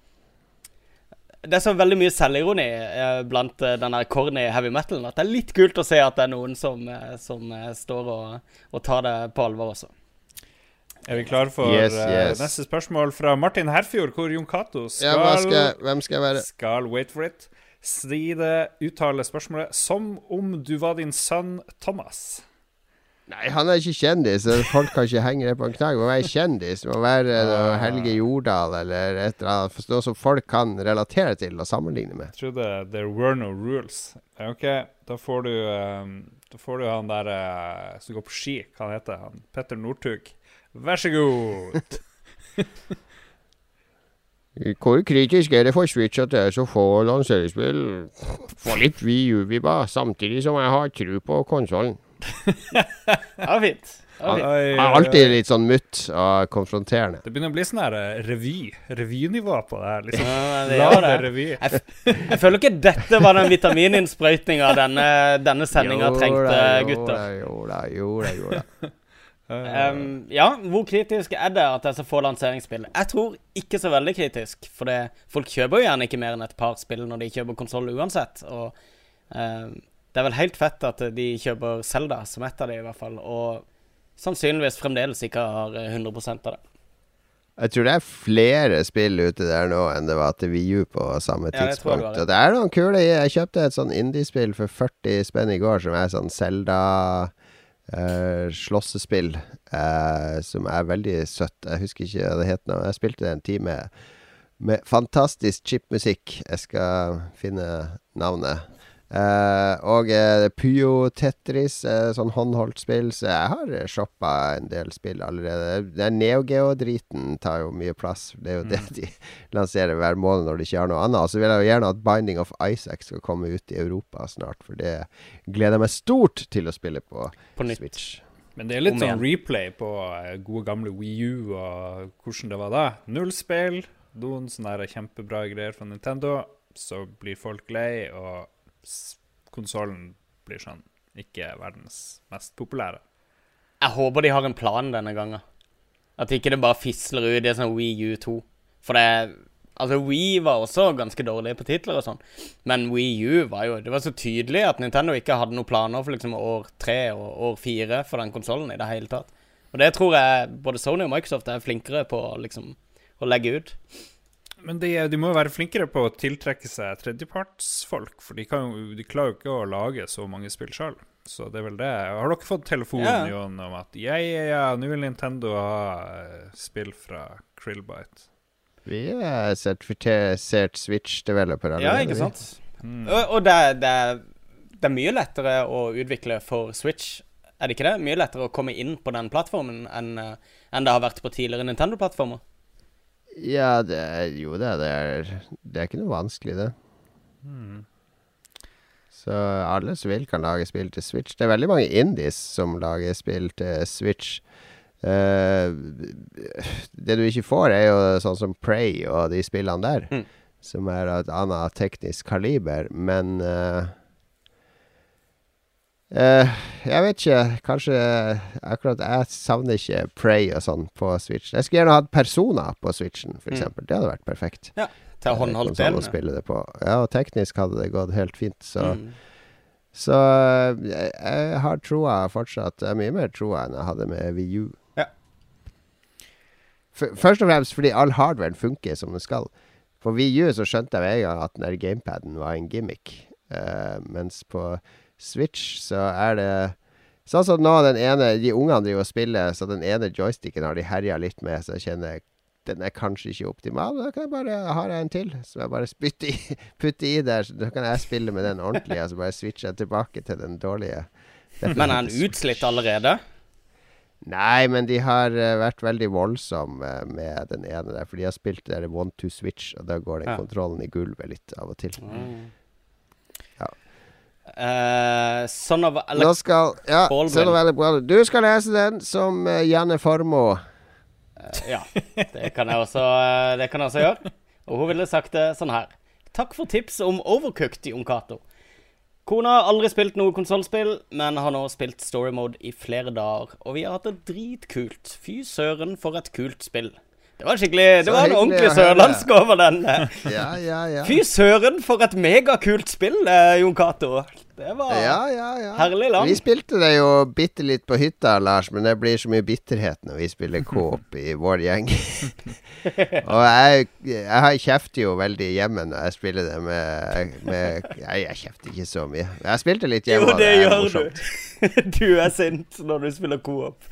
Det er så veldig mye selvironi eh, blant den der corny heavy metalen at det er litt kult å se at det er noen som, som står og, og tar det på alvor også. Er vi klare for Yes, yes. neste spørsmål fra Martin Herfjord, hvor Jon Cato ja, skal, hva skal, hvem skal jeg være? skal Wait for it. Si det, uttale spørsmålet som om du var din sønn Thomas. Nei, han er ikke kjendis, folk kan ikke henge det på en knagg. Må være kjendis. Må være noe Helge Jordal eller et eller annet. Noe som folk kan relatere til og sammenligne med. Jeg trodde there were no rules. OK, da får du eh, Da får du han der eh, som går på ski. Hva han heter han? Petter Northug. Vær så god. Hvor kritisk er det for Switch at det er så få lanseringsspill? Få litt VU-viba samtidig som jeg har tro på konsollen. Ja, fint. Ja, fint. Jeg er alltid litt sånn mutt og konfronterende. Det begynner å bli sånn her eh, revy. Revynivå på det her. Liksom. Ja, det gjør det. revy. Jeg, jeg føler ikke dette var den vitamininnsprøytninga denne, denne sendinga trengte, Jo da, gutter. Jo da, jo da, jo da. Um, ja, hvor kritisk er det at det er så få lanseringsspill? Jeg tror ikke så veldig kritisk, for det, folk kjøper jo gjerne ikke mer enn et par spill når de kjøper konsoll uansett. Og um, det er vel helt fett at de kjøper Zelda som ett av de i hvert fall, og sannsynligvis fremdeles ikke har 100% av det. Jeg tror det er flere spill ute der nå enn det var til VU på samme Ja, det det. tidspunkt. det er noen kule Jeg kjøpte et sånn indiespill for 40 spenn i går, som er sånn Zelda eh, slåssespill, uh, som er veldig søtt. Jeg husker ikke hva det het nå. Jeg spilte det en time med fantastisk chipmusikk. Jeg skal finne navnet. Eh, og uh, Puyo Tetris, uh, sånn håndholdt spill. Så jeg har uh, shoppa en del spill allerede. Den Neogeo-driten tar jo mye plass. Det er jo det de lanserer hver måned når de ikke har noe annet. Og så vil jeg jo gjerne at Binding of Isaac skal komme ut i Europa snart, for det gleder jeg meg stort til å spille på, På. Switch. Men det er litt sånn replay på gode gamle Wii U og hvordan det var da. Null spill, noen sånne kjempebra greier fra Nintendo. Så blir folk lei, og konsollen blir sånn ikke verdens mest populære. Jeg håper de har en plan denne gangen. At ikke det bare fisler ut i sånn Wii U 2. For det Altså, Wii var også ganske dårlig på titler og sånn, men Wii U var jo Det var så tydelig at Nintendo ikke hadde noen planer for liksom år tre og år fire for den konsollen i det hele tatt. Og det tror jeg både Sony og Microsoft er flinkere på liksom å legge ut. Men de, de må jo være flinkere på å tiltrekke seg tredjepartsfolk, for de, kan jo, de klarer jo ikke å lage så mange spill sjøl. Så det er vel det. Har dere fått telefon Ja. Jon, om at ja, ja, ja, nå vil Nintendo ha eh, spill fra Krillbite? Vi er sertifisert Switch-developer Ja, ikke sant? Og, og det, det, det er mye lettere å utvikle for Switch, er det ikke det? Mye lettere å komme inn på den plattformen enn eh, enn det har vært på tidligere Nintendo-plattformer. Ja, det er, jo det. Det er, det er ikke noe vanskelig, det. Så alle som vil, kan lage spill til Switch. Det er veldig mange indies som lager spill til Switch. Uh, det du ikke får, er jo sånn som Prey og de spillene der, Mm. som er av et annet teknisk kaliber, men eh, jeg vet ikke. Kanskje akkurat jeg savner ikke Prey og sånn på Switch. Jeg skulle gjerne hatt Persona på Switchen, for Mm. Det hadde vært perfekt. Ja, Til håndholdt Eh, spill. spille. Ja, og teknisk hadde det gått helt fint, så Mm. Så øh, jeg, jeg har troa fortsatt. Jeg har mye mer troa enn jeg hadde med VU. Ja. Først og fremst fordi all hardwaren funker som den skal. På VU så skjønte jeg med en gang at den der gamepaden var en gimmick. uh, mens på Switch så er det Sånn som nå den ene De ungene driver og spiller, så den ene joysticken har de herja litt med, så jeg kjenner den er kanskje ikke optimal. Da kan jeg bare har jeg en til, som jeg bare spytter i, putter i der. Så da kan jeg spille med den ordentlige, og så bare switcher jeg tilbake til den dårlige. Men er han utslitt allerede? Nei, men de har eh, vært veldig voldsomme med den ene der. For de har spilt der one to switch, og da går den Ja. kontrollen i gulvet litt av og til. Ja. Eh, Son of Nå skal Ja, Baldwin. Son of Alec Baldwin. Du skal lese den som uh, Janne Formoe. Ja, det kan jeg også, uh, det kan jeg også gjøre. Og hun ville sagt det sånn her. Takk for tips om Overcooked, Jon Cato. Kona har aldri spilt noe konsollspill, men har nå spilt story mode i flere dager, og vi har hatt det dritkult. Fy søren, for et kult spill. Det var skikkelig Det var en ordentlig sørlandsk over den. eh. Ja, ja, ja. Fy søren, for et megakult spill, eh, Jon Cato. Det var Ja, ja, ja. herlig land. Vi spilte det jo bitte litt på hytta, Lars, men det blir så mye bitterhet når vi spiller coop i vår gjeng. og jeg, jeg kjefter jo veldig hjemme når jeg spiller det med, med Nei, jeg kjefter ikke så mye. Jeg spilte litt hjemme. Jo, det, det gjør morsomt. du. Du er sint når du spiller co-op.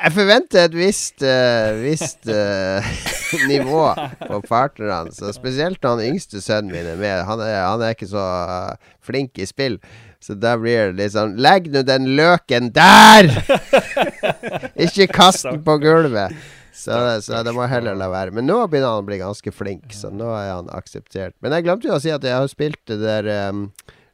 Jeg forventer et visst, uh, visst uh, nivå på partnerne. Så spesielt når han yngste sønnen min er med. Han er, han er ikke så uh, flink i spill. Så da blir det sånn Legg nå den løken der! ikke kast den på gulvet. Så, så det må jeg heller la være. Men nå begynner han å bli ganske flink, så nå er han akseptert. Men jeg glemte jo å si at jeg har spilt det der um,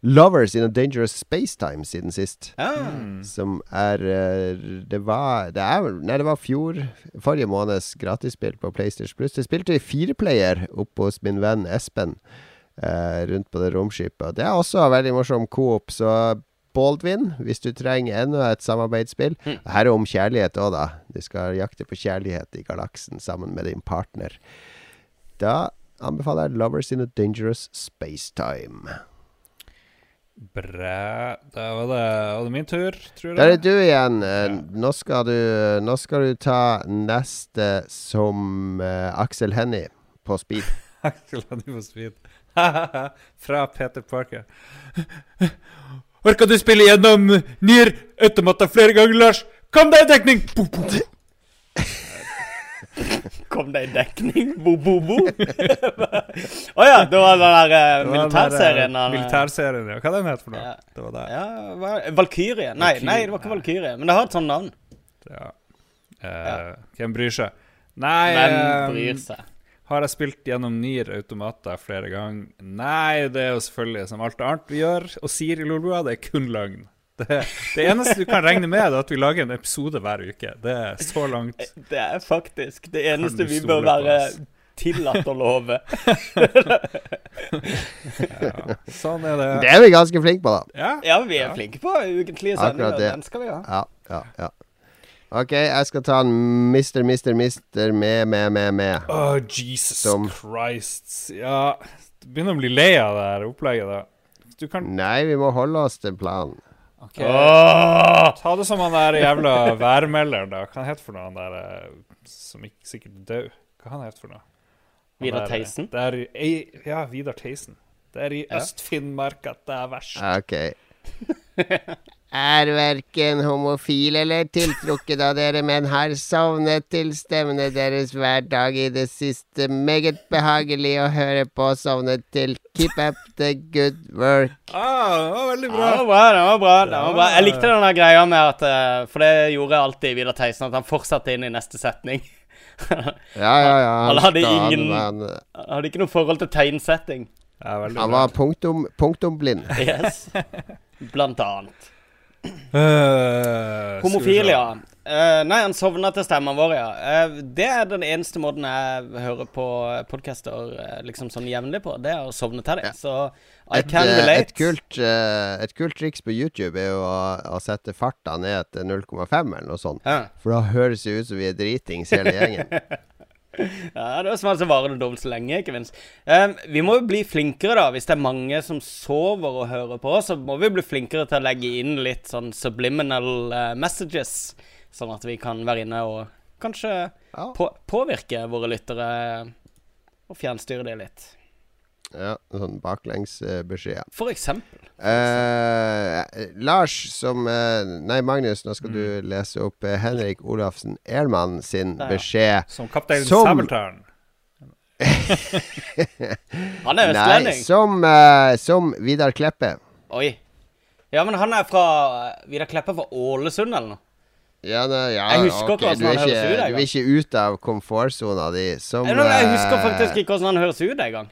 Lovers in a Dangerous Spacetime siden sist. Mm. Som er eh, Det var Det er Nei, det var fjor Forrige måneds gratisspill på PlayStation Plus. Det spilte i fireplayer oppe hos min venn Espen. eh, rundt på det romskipet. Det er også veldig morsom coop, så Baldwin, hvis du trenger enda et samarbeidsspill. Her er om kjærlighet òg, da. Du skal jakte på kjærlighet i galaksen sammen med din partner. Da anbefaler jeg Lovers in a Dangerous Spacetime. Bra. Da var det, var det min tur, tror jeg. Da er du igjen. Ja. Nå, skal du, nå skal du ta neste som uh, Aksel Hennie på speed. Axel Hennie på speed. Fra Peter Parker. Orka du spille gjennom Nier Automata flere ganger, Lars? Kom deg i dekning! Bo, bo. Kom det i dekning? Bo-bo-bo? Å ja, det var den der eh, Det var den der, militærserien. Uh, Militærserien, ja. Hva den het for noe? Ja. Det var det. Ja, var, Valkyrie. Nei, nei, det var ikke Valkyrie. Men det har et sånt navn. Ja. Eh, Hvem bryr seg? Nei Hvem bryr seg? Har jeg spilt gjennom Nier automater flere ganger? Nei, det er jo selvfølgelig som alt annet vi gjør og sier i Lolbua, det er kun løgn. Det, det eneste du kan regne med, er at vi lager en episode hver uke. Det er så langt. Det er faktisk det eneste vi bør være tillatt å love. Sånn er det. Det er vi ganske flinke på, da. Ja. Ja, vi er flinke på ukentlige Akkurat sendinger. det. Den skal vi ha. Ja, ja, ja. OK, jeg skal ta en Mister, Mister, Mister med, med, med, med. Oh, Jesus Som- Christ. Ja, du begynner å bli lei av det her opplegget, da. Du kan Nei, vi må holde oss til planen. Ok. Oh! Ta det som han der jævla værmelderen, da. Hva het for noe, han der eh, som ikke sikkert er død? Hva han het for noe? Han Vidar der, eh, Theisen? Det i, ja, Vidar Theisen. Det er i Ja. Øst-Finnmark at det er verst. OK. Er verken homofil eller tiltrukket av dere, men har sovnet til stemmene deres hver dag i det siste. Meget behagelig å høre på. Sovnet til Keep up the good work. Ah, det var veldig Ja, bra. det var bra. det var bra, det var bra. Jeg likte den greia med at eh, For det gjorde alltid Vidar Theisen, at han fortsatte inn i neste setning. Ja, ja, ja. Han hadde ingen- Han, Han hadde ikke noe forhold til tegnsetting. Ja, han var punktum, punktumblind. Yes. Blant annet. Uh, Homofil, ja. Uh, nei, han sovna til stemmen vår, ja. Uh, det er den eneste måten jeg hører på podcaster uh, liksom sånn jevnlig på. Det er å sovne til dem. Så I Et, can eh, relate. et, kult, eh, et kult triks på YouTube er jo å, å sette farta ned til 0,5 eller noe sånt. Ja. For da høres det ut som vi er dritings hele gjengen. Ja, det var som altså varer det dobbelt så lenge, ikke minst. Um, vi må jo bli flinkere, da. Hvis det er mange som sover og hører på, så må vi bli flinkere til å legge inn litt sånn subliminal uh, messages. Sånn at vi kan være inne og kanskje Ja. på påvirke våre lyttere og fjernstyre det litt. Ja, sånn baklengsbeskjed. For eksempel. Uh, Lars som uh, Nei, Magnus, nå skal du lese opp eh, Henrik Olafsen Ehrmann sin ja. beskjed. Som kaptein Som- Sabeltann. Han er Nei, som, som Vidar Kleppe. Oi. Ja, men han er fra Vidar Kleppe fra Ålesund, eller noe? Ja, ne, ja, Jeg husker ok, ikke hvordan du, er han høres ut, du er ikke ute av komfortsona di. Som Jeg, jeg husker faktisk ikke hvordan han høres ut engang.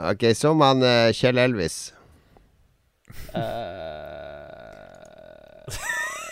Ok, som han uh, Kjell Elvis. Uh,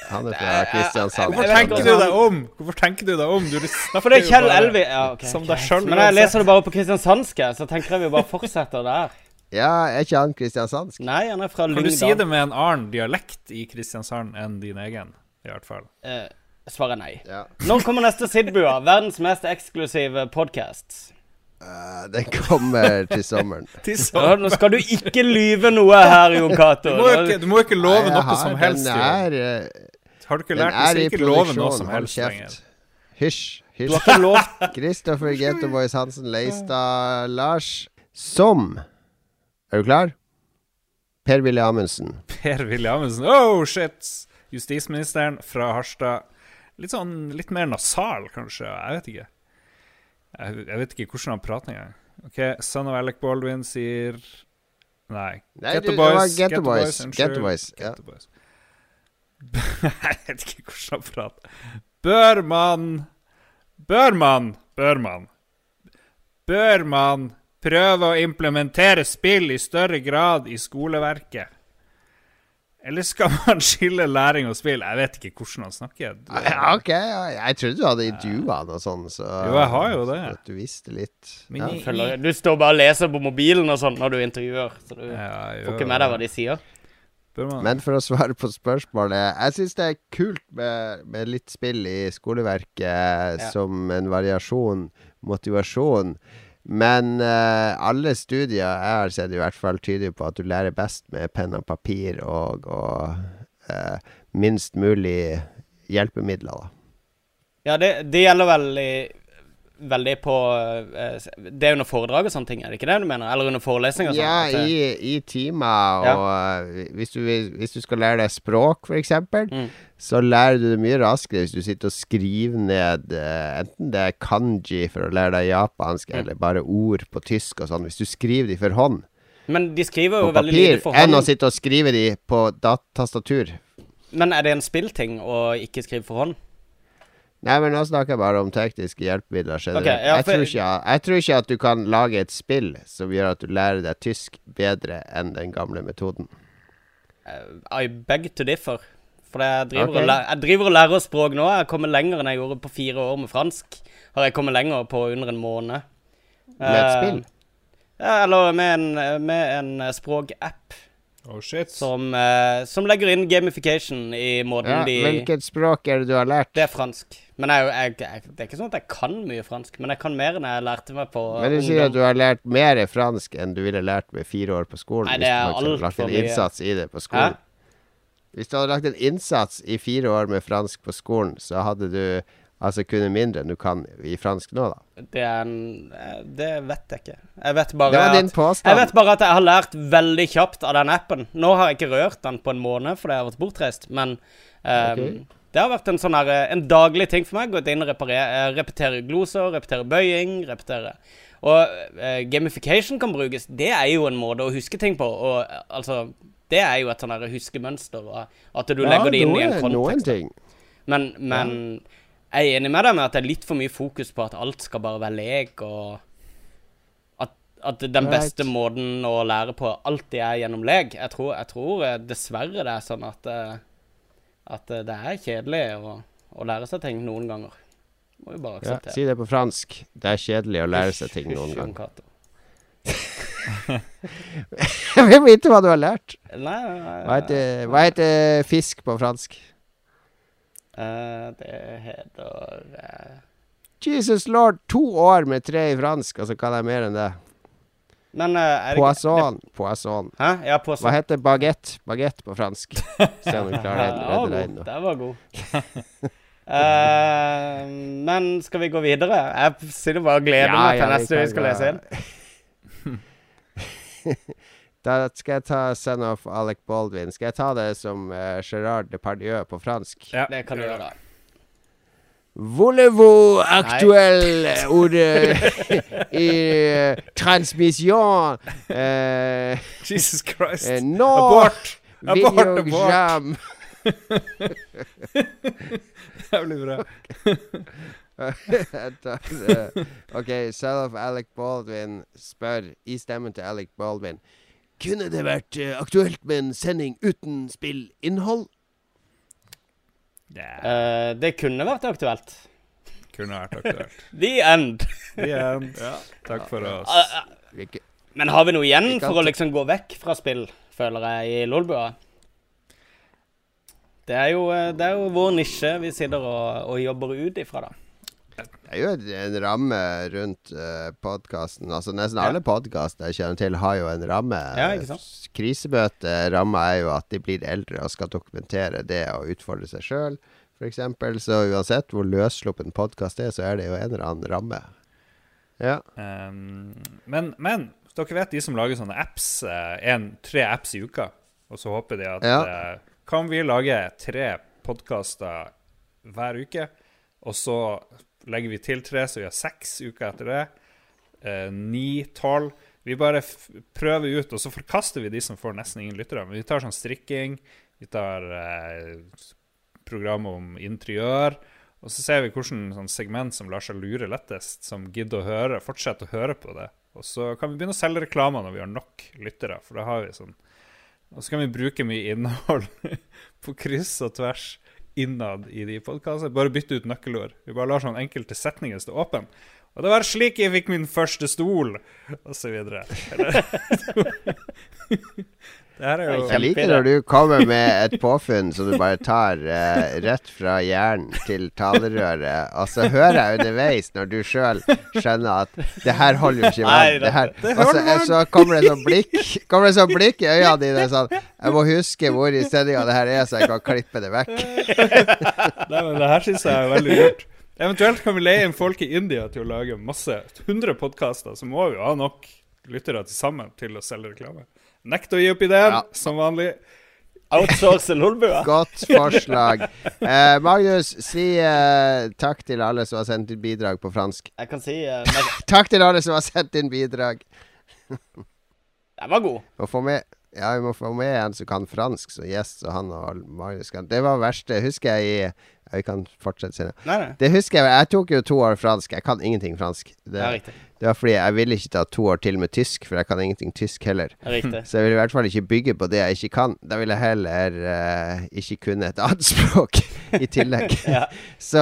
Han er fra Kristiansand. Hvorfor tenker du deg om? Hvorfor tenker du deg om? Du for det er Kjell Elvis ja, okay, Som deg sjøl. Men jeg leser det bare på kristiansandske, så tenker jeg vi bare fortsetter der. Ja, er ikke han kristiansandsk? Nei, han er fra Kan du si det med en annen dialekt i Kristiansand enn din egen? I hvert fall. Uh, svaret er nei. Ja. Når kommer neste Sidbua? Verdens mest eksklusive podkast. Eh, den kommer til sommeren. Ja, nå skal du ikke lyve noe her, Jon Cato. Du du må ikke love noe som helst. Den er, eh, Har du ikke den lært er deg ikke love noe produksjon. som Hold helst lenger? kjeft. Hysj. Hysj. Kristoffer Getto Boys Hansen Leistad Lars Som Er du klar? Per-Willy Amundsen. Per Willy Amundsen. Oh, shit! Justisministeren fra Harstad. Litt sånn litt mer nasal, kanskje. Jeg vet ikke. Jeg, jeg vet ikke hvordan han prater engang. OK, Son of Alec Baldwin sier Nei. Nei, Get du, the Boys. Get the Boys. Get the Boys, Get the Boys. jeg vet ikke hvordan han prater. Bør man Bør man Bør man Bør man prøve å implementere spill i større grad i skoleverket? Eller skal man skille læring og spill? Jeg vet ikke hvordan han snakker. Du- Ja, ok, ja, jeg trodde du hadde intervjua han og sånn, så Jo, jeg har jo det. At du visste litt. Men Ja. Følger- Du står bare og leser på mobilen og sånn når du intervjuer, så du Ja, får ikke med deg hva de sier. Men for å svare på spørsmålet Jeg syns det er kult med, med litt spill i skoleverket som en variasjon, motivasjon. Men uh, alle studier jeg har sett, i hvert fall tyder på at du lærer best med penn og papir og, og uh, minst mulig hjelpemidler, da. Ja, det, det gjelder vel i, veldig på eh, Det er under foredrag og sånne ting, er det ikke det du mener? Eller under forelesning og sånn? Ja, At i, i timer, og eh, hvis, du, hvis du skal lære deg språk, f.eks., Mm. så lærer du det mye raskere hvis du sitter og skriver ned eh, enten det er kanji for å lære deg japansk, Mm. eller bare ord på tysk og sånn. Hvis du skriver de for hånd Men de skriver jo veldig lite for enn å sitte og skrive de på datastatur. Men er det en spillting å ikke skrive for hånd? Nei, men nå snakker jeg bare om tekniske hjelpemidler generelt. Ok, ja, jeg, for- tror ikke, jeg tror ikke at du kan lage et spill som gjør at du lærer deg tysk bedre enn den gamle metoden. Eh, I beg to differ. For jeg driver, okay. og, læ- jeg driver og lærer språk nå. Jeg har kommet lenger enn jeg gjorde på fire år med fransk. Har jeg kommet lenger på under en måned. Med et Eh, spill? Ja, eller med en, med en språkapp Oh shit. som, eh, som legger inn gamification i måten Ja, de hvilket språk er det du har lært? Det er fransk. Men jeg, jeg, jeg, det er ikke sånn at jeg kan mye fransk, men jeg kan mer enn jeg lærte meg på Men du sier at du har lært mer fransk enn du ville lært med fire år på skolen? Nei, det er hvis du hadde lagt en innsats i det på Hæ? skolen? Hvis du hadde lagt en innsats i fire år med fransk på skolen, så hadde du altså kunnet mindre enn du kan i fransk nå, da. Det en Det vet jeg ikke. Jeg vet bare at. Jeg vet bare at jeg har lært veldig kjapt av den appen. Nå har jeg ikke rørt den på en måned fordi jeg har vært bortreist, men um, Ok. Det har vært en sånn her, eh, en daglig ting for meg. Gått inn og reparere, eh, repetere gloser, repetere bøying, repetere Og eh, gamification kan brukes. Det er jo en måte å huske ting på. Og eh, altså Det er jo et sånn huskemønster. og At du legger det inn i en kontekst. ting. Men, ja. jeg er enig med deg med at det er litt for mye fokus på at alt skal bare være lek, og at, at den Right. beste måten å lære på alltid er gjennom lek. Jeg tror, jeg tror dessverre det er sånn at, eh, at eh, det er kjedelig å, å lære seg ting noen ganger. Må jo bare Ja, akseptere. si det på fransk. Det er kjedelig å lære seg ting noen ganger. Jeg vil vite hva du har lært. Nei, nei, nei, Hva heter, hva heter fisk på fransk? Uh, det heter uh... Jesus lord, to år med tre i fransk, og så kan jeg mer enn det. Men uh, er det Poisson. Poisson. Hæ? Ja, poisson. Hva heter baguette? Baguette på fransk. Se om du klarer å Ja, redde deg inn nå. Den var god. uh, men skal vi gå videre? Jeg sitter bare og gleder meg til ja, neste vi skal lese inn. Da skal jeg ta 'Son of Alec Baldwin'. Skal jeg ta det som uh, Gerard Depardieu på fransk? Ja, Det kan du gjøre. Voulez-vous actuel ordet i transmisjon transmission eh, Jesus Christ. eh, Nå Abort! Abort, abort. det blir bra. Eh, OK, selv Alec Baldwin spør i stemmen til Alec Baldwin Kunne det vært eh, aktuelt med en sending uten spillinnhold? Yeah. Eh, det kunne vært aktuelt. Kunne vært aktuelt. The end. The end. Takk for oss. Eh, eh, men har vi noe igjen Vi for å liksom gå vekk fra spill, føler jeg, i Lolbua? Det er jo, eh, det er jo vår nisje vi sitter og, og jobber ut ifra, da. Det er jo en ramme rundt uh, podkasten. Altså, nesten alle podkaster jeg kjenner til, har jo en ramme. Ja? Krisemøte-ramma er jo at de blir eldre og skal dokumentere det og utfordre seg sjøl, f.eks. Så uansett hvor løssluppen podkast er, så er det jo en eller annen ramme. Ja. Um, men, men dere vet de som lager sånne apps, eh, en, tre apps i uka, og så håper de at Ja. uh, Kan vi lage tre podkaster hver uke, og så legger vi til tre, så vi har seks uker etter det? Eh, Ni, tolv Vi bare prøver ut, og så forkaster vi de som får nesten ingen lyttere. Men vi tar sånn strikking, vi tar eh, program om interiør. Og så ser vi hvilket sånn segment som lar seg lure lettest, som gidder å høre, fortsette å høre på det. Og så kan vi begynne å selge reklamer når vi har nok lyttere, for da har vi sånn Og så kan vi bruke mye innhold på kryss og tvers innad i de podkastene. Bare bytte ut nøkkelord. Vi bare lar sånn enkelte setninger stå åpen. Og det var slik jeg fikk min første stol, og så videre. Jo Jeg liker når du kommer med et påfunn som du bare tar eh, rett fra hjernen til talerøret, og så hører jeg underveis, når du sjøl skjønner at det her holder jo ikke vann. Og så, så kommer det sånn blikk Kommer det sånn blikk i øynene dine sånn Jeg må huske hvor i sendinga det her er, så jeg kan klippe det vekk. Nei, men det her syns jeg er veldig lurt. Eventuelt kan vi leie inn folk i India til å lage masse 100 podkaster, så må vi jo ha nok lyttere til sammen til å selge reklame. Nekter å gi opp ideen, Ja. som vanlig. Outsource lolbua. Godt forslag. Eh, Magnus, si eh, takk til alle som har sendt inn bidrag på fransk. Jeg kan si uh, meg- Takk til alle som har sendt inn bidrag. Den var god. Må få med, ja, vi må få med en som kan fransk, så gjest, så han og Magnus kan Det var verste, husker jeg i ja, Vi kan fortsette senere. Nei, nei. Det husker jeg. Jeg tok jo to år fransk. Jeg kan ingenting fransk. Det er riktig. Det var fordi jeg ville ikke ta to år til med tysk, for jeg kan ingenting tysk heller. Er riktig. Så jeg vil i hvert fall ikke bygge på det jeg ikke kan. Da vil jeg heller uh, ikke kunne et annet språk i tillegg. Ja. Så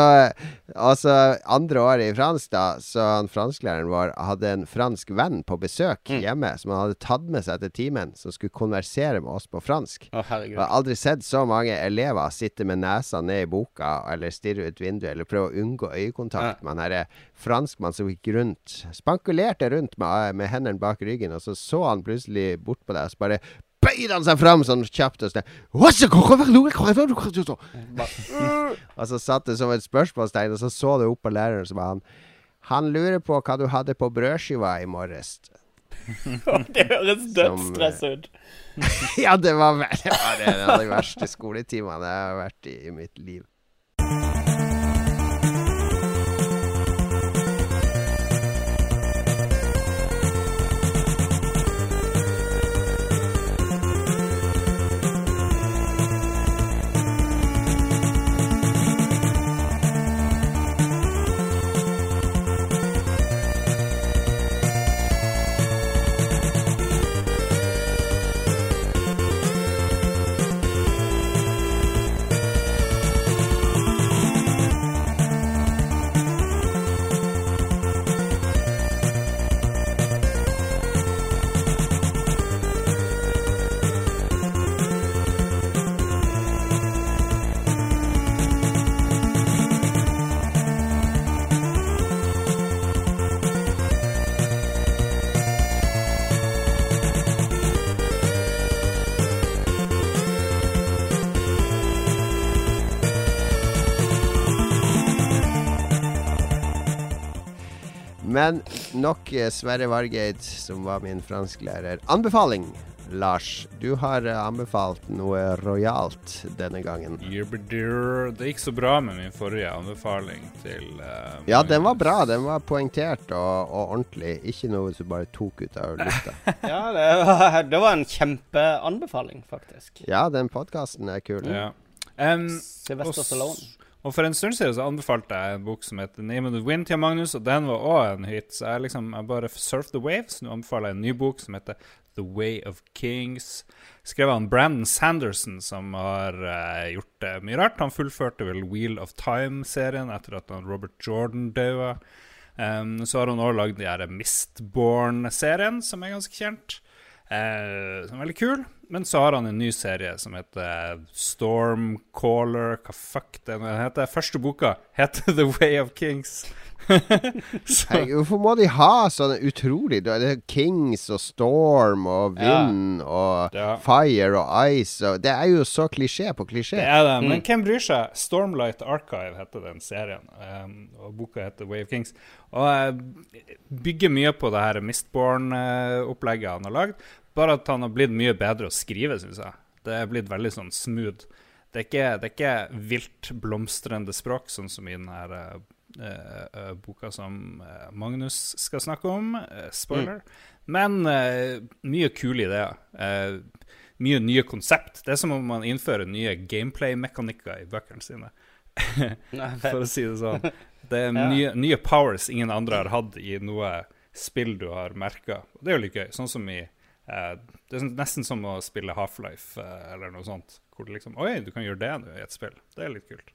altså andre året i fransk, da, så han fransklæreren vår hadde en fransk venn på besøk Mm. hjemme, som han hadde tatt med seg til timen, som skulle konversere med oss på fransk. Å, Jeg har aldri sett så mange elever sitte med nesa ned i boka eller stirre ut vinduet eller prøve å unngå øyekontakt med han herre franskmann som gikk rundt. Spankulerte rundt med, med hendene bak ryggen, og så så han plutselig bort på deg og så bare bøyde han seg fram sånn kjapt og sånn. Og så satt det som et spørsmålstegn, og så så du opp på læreren, som han Han lurer på hva du hadde på brødskiva i morges. Det høres dødsstress ut. ja, det var, det var det, av de verste skoletimene jeg har vært i i mitt liv. Men nok eh, Sverre Vargeid, som var min fransklærer. Anbefaling, Lars. Du har eh, anbefalt noe rojalt denne gangen. Det gikk så bra med min forrige anbefaling til uh, Ja, den var bra. Den var poengtert og, og ordentlig. Ikke noe som bare tok ut av lufta. Ja, det var, det var en kjempeanbefaling, faktisk. Ja, den podkasten er kul. Ja. Um, Sylvester Stallone. Og for en stund siden så anbefalte jeg en bok som heter Name the Wind til Magnus, og den var òg en hit. Så jeg liksom jeg bare surf the waves. Nå anbefaler jeg en ny bok som heter The Way of Kings. Skrevet av Brandon Sanderson, som har uh, gjort uh, mye rart. Han fullførte vel Wheel of Time-serien etter at han Robert Jordan døde. Um, så har han òg lagd de her Mistborn-serien, som er ganske kjent. Uh, som er veldig kul. Men så har han en ny serie som heter Stormcaller Hva fuck det heter? Første boka heter The Way of Kings. så, Herregud, Hvorfor må de ha sånne utrolig Det er Kings og Storm og Vind og Ja. Fire og Ice og Det er jo så klisjé på klisjé. det er det. Men hvem bryr seg? Stormlight Archive heter den serien. Um, og boka heter Way of Kings. Og jeg bygger mye på det her Mistborn-opplegget han har lagd. Bare at han har blitt mye bedre å skrive, syns jeg. Det er blitt veldig sånn smooth. Det er ikke, det er ikke vilt blomstrende språk, sånn som i den her uh, uh, boka som Magnus skal snakke om. Uh, spoiler. Men eh, mye kule ideer. Uh, mye nye konsept. Det er som om man innfører nye gameplay-mekanikker i bøkene sine, for å si det sånn. Det er Ja. nye, nye powers ingen andre har hatt i noe spill du har merka. Det er jo litt gøy. Sånn som i Det er sånn- nesten som å spille Half-Life eh, eller noe sånt. Hvor du liksom Oi, du kan gjøre det nå i et spill. Det er litt kult.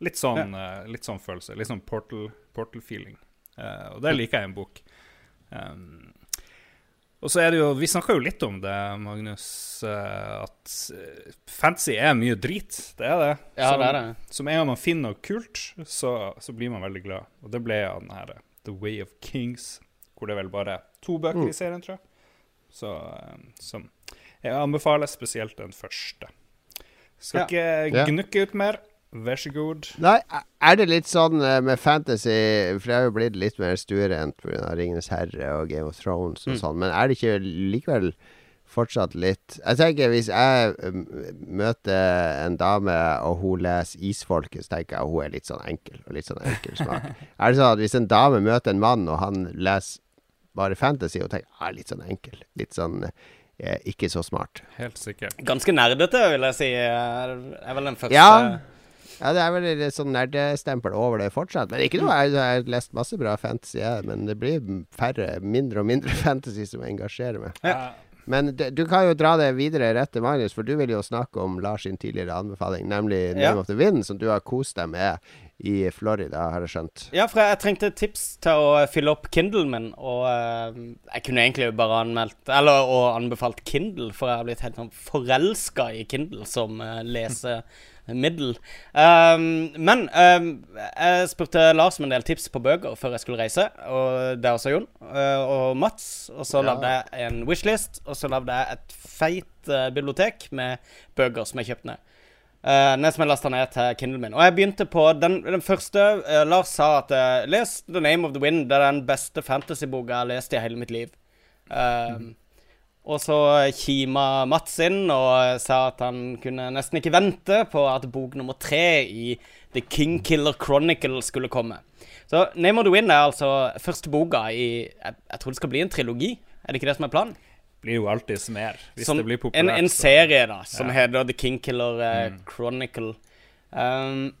Litt sånn, ja. litt sånn følelse. Litt sånn portal- portal-feeling. Portal og det liker jeg i en bok. Um, Og så er det jo Vi snakka jo litt om det, Magnus, eh, at Fancy fantasy er mye drit. Det er det. Ja, som, det er det. Som en gang man finner noe kult, så, så blir man veldig glad. Og det ble av den her eh, The Way of Kings, hvor det er vel bare to bøker i serien, tror jeg. Så eh, som jeg anbefaler spesielt den første. Skal ikke Ja. gnukke ut mer. Vær så god. Nei, er det litt sånn eh, med fantasy For jeg har jo blitt litt mer stuerent pga. Ringenes herre og Game of Thrones og sånn, men er det ikke likevel fortsatt litt Jeg tenker hvis jeg møter en dame, og hun leser Isfolket, så tenker jeg hun er litt sånn enkel. Og litt sånn enkel smak. er det sånn at hvis en dame møter en mann, og han leser bare fantasy, og tenker ah, litt sånn enkel, litt sånn eh, ikke så smart. Helt sikkert. Ganske nerdete, vil jeg si. Er er vel den første Ja. Ja, det er vel litt sånn nerdestempel over det fortsatt. Men ikke noe, jeg jeg har lest masse bra fantasy, jeg. Men det blir færre, mindre og mindre fantasy som engasjerer meg. Ja. Men det, du kan jo dra det videre rett til Magnus, for du vil jo snakke om Lars sin tidligere anbefaling, nemlig Name Ja. of the Wind, som du har kost deg med i Florida, har jeg skjønt. Ja, for jeg, trengte et tips til å fylle opp Kindlen min, og eh, jeg kunne egentlig bare anmeldt Eller og anbefalt Kindle, for jeg har blitt helt sånn forelska i Kindle som uh, lesemiddel. Um, men um, jeg spurte Lars om en del tips på bøker før jeg skulle reise, og det også Jon. eh, og Mats. Og så Ja. lagde jeg en wishlist, og så lagde jeg et feit bibliotek med bøker som jeg kjøpte ned. Uh, den som jeg lasta ned til Kindle min. Og jeg begynte på den, den første. uh, Lars sa at uh, les The Name of the Wind. Det er den beste fantasyboka jeg har lest i hele mitt liv. Uh, Og så kima Mats inn og sa at han kunne nesten ikke vente på at bok nummer tre i The King Killer Chronicle skulle komme. Så Name of the Wind er altså første boka i Jeg, jeg tror det skal bli en trilogi. Er det ikke det som er planen? Blir jo alltid mer, hvis som det blir populært. en en serie da som Ja. heter The Kingkiller uh, eh, Chronicle. Um,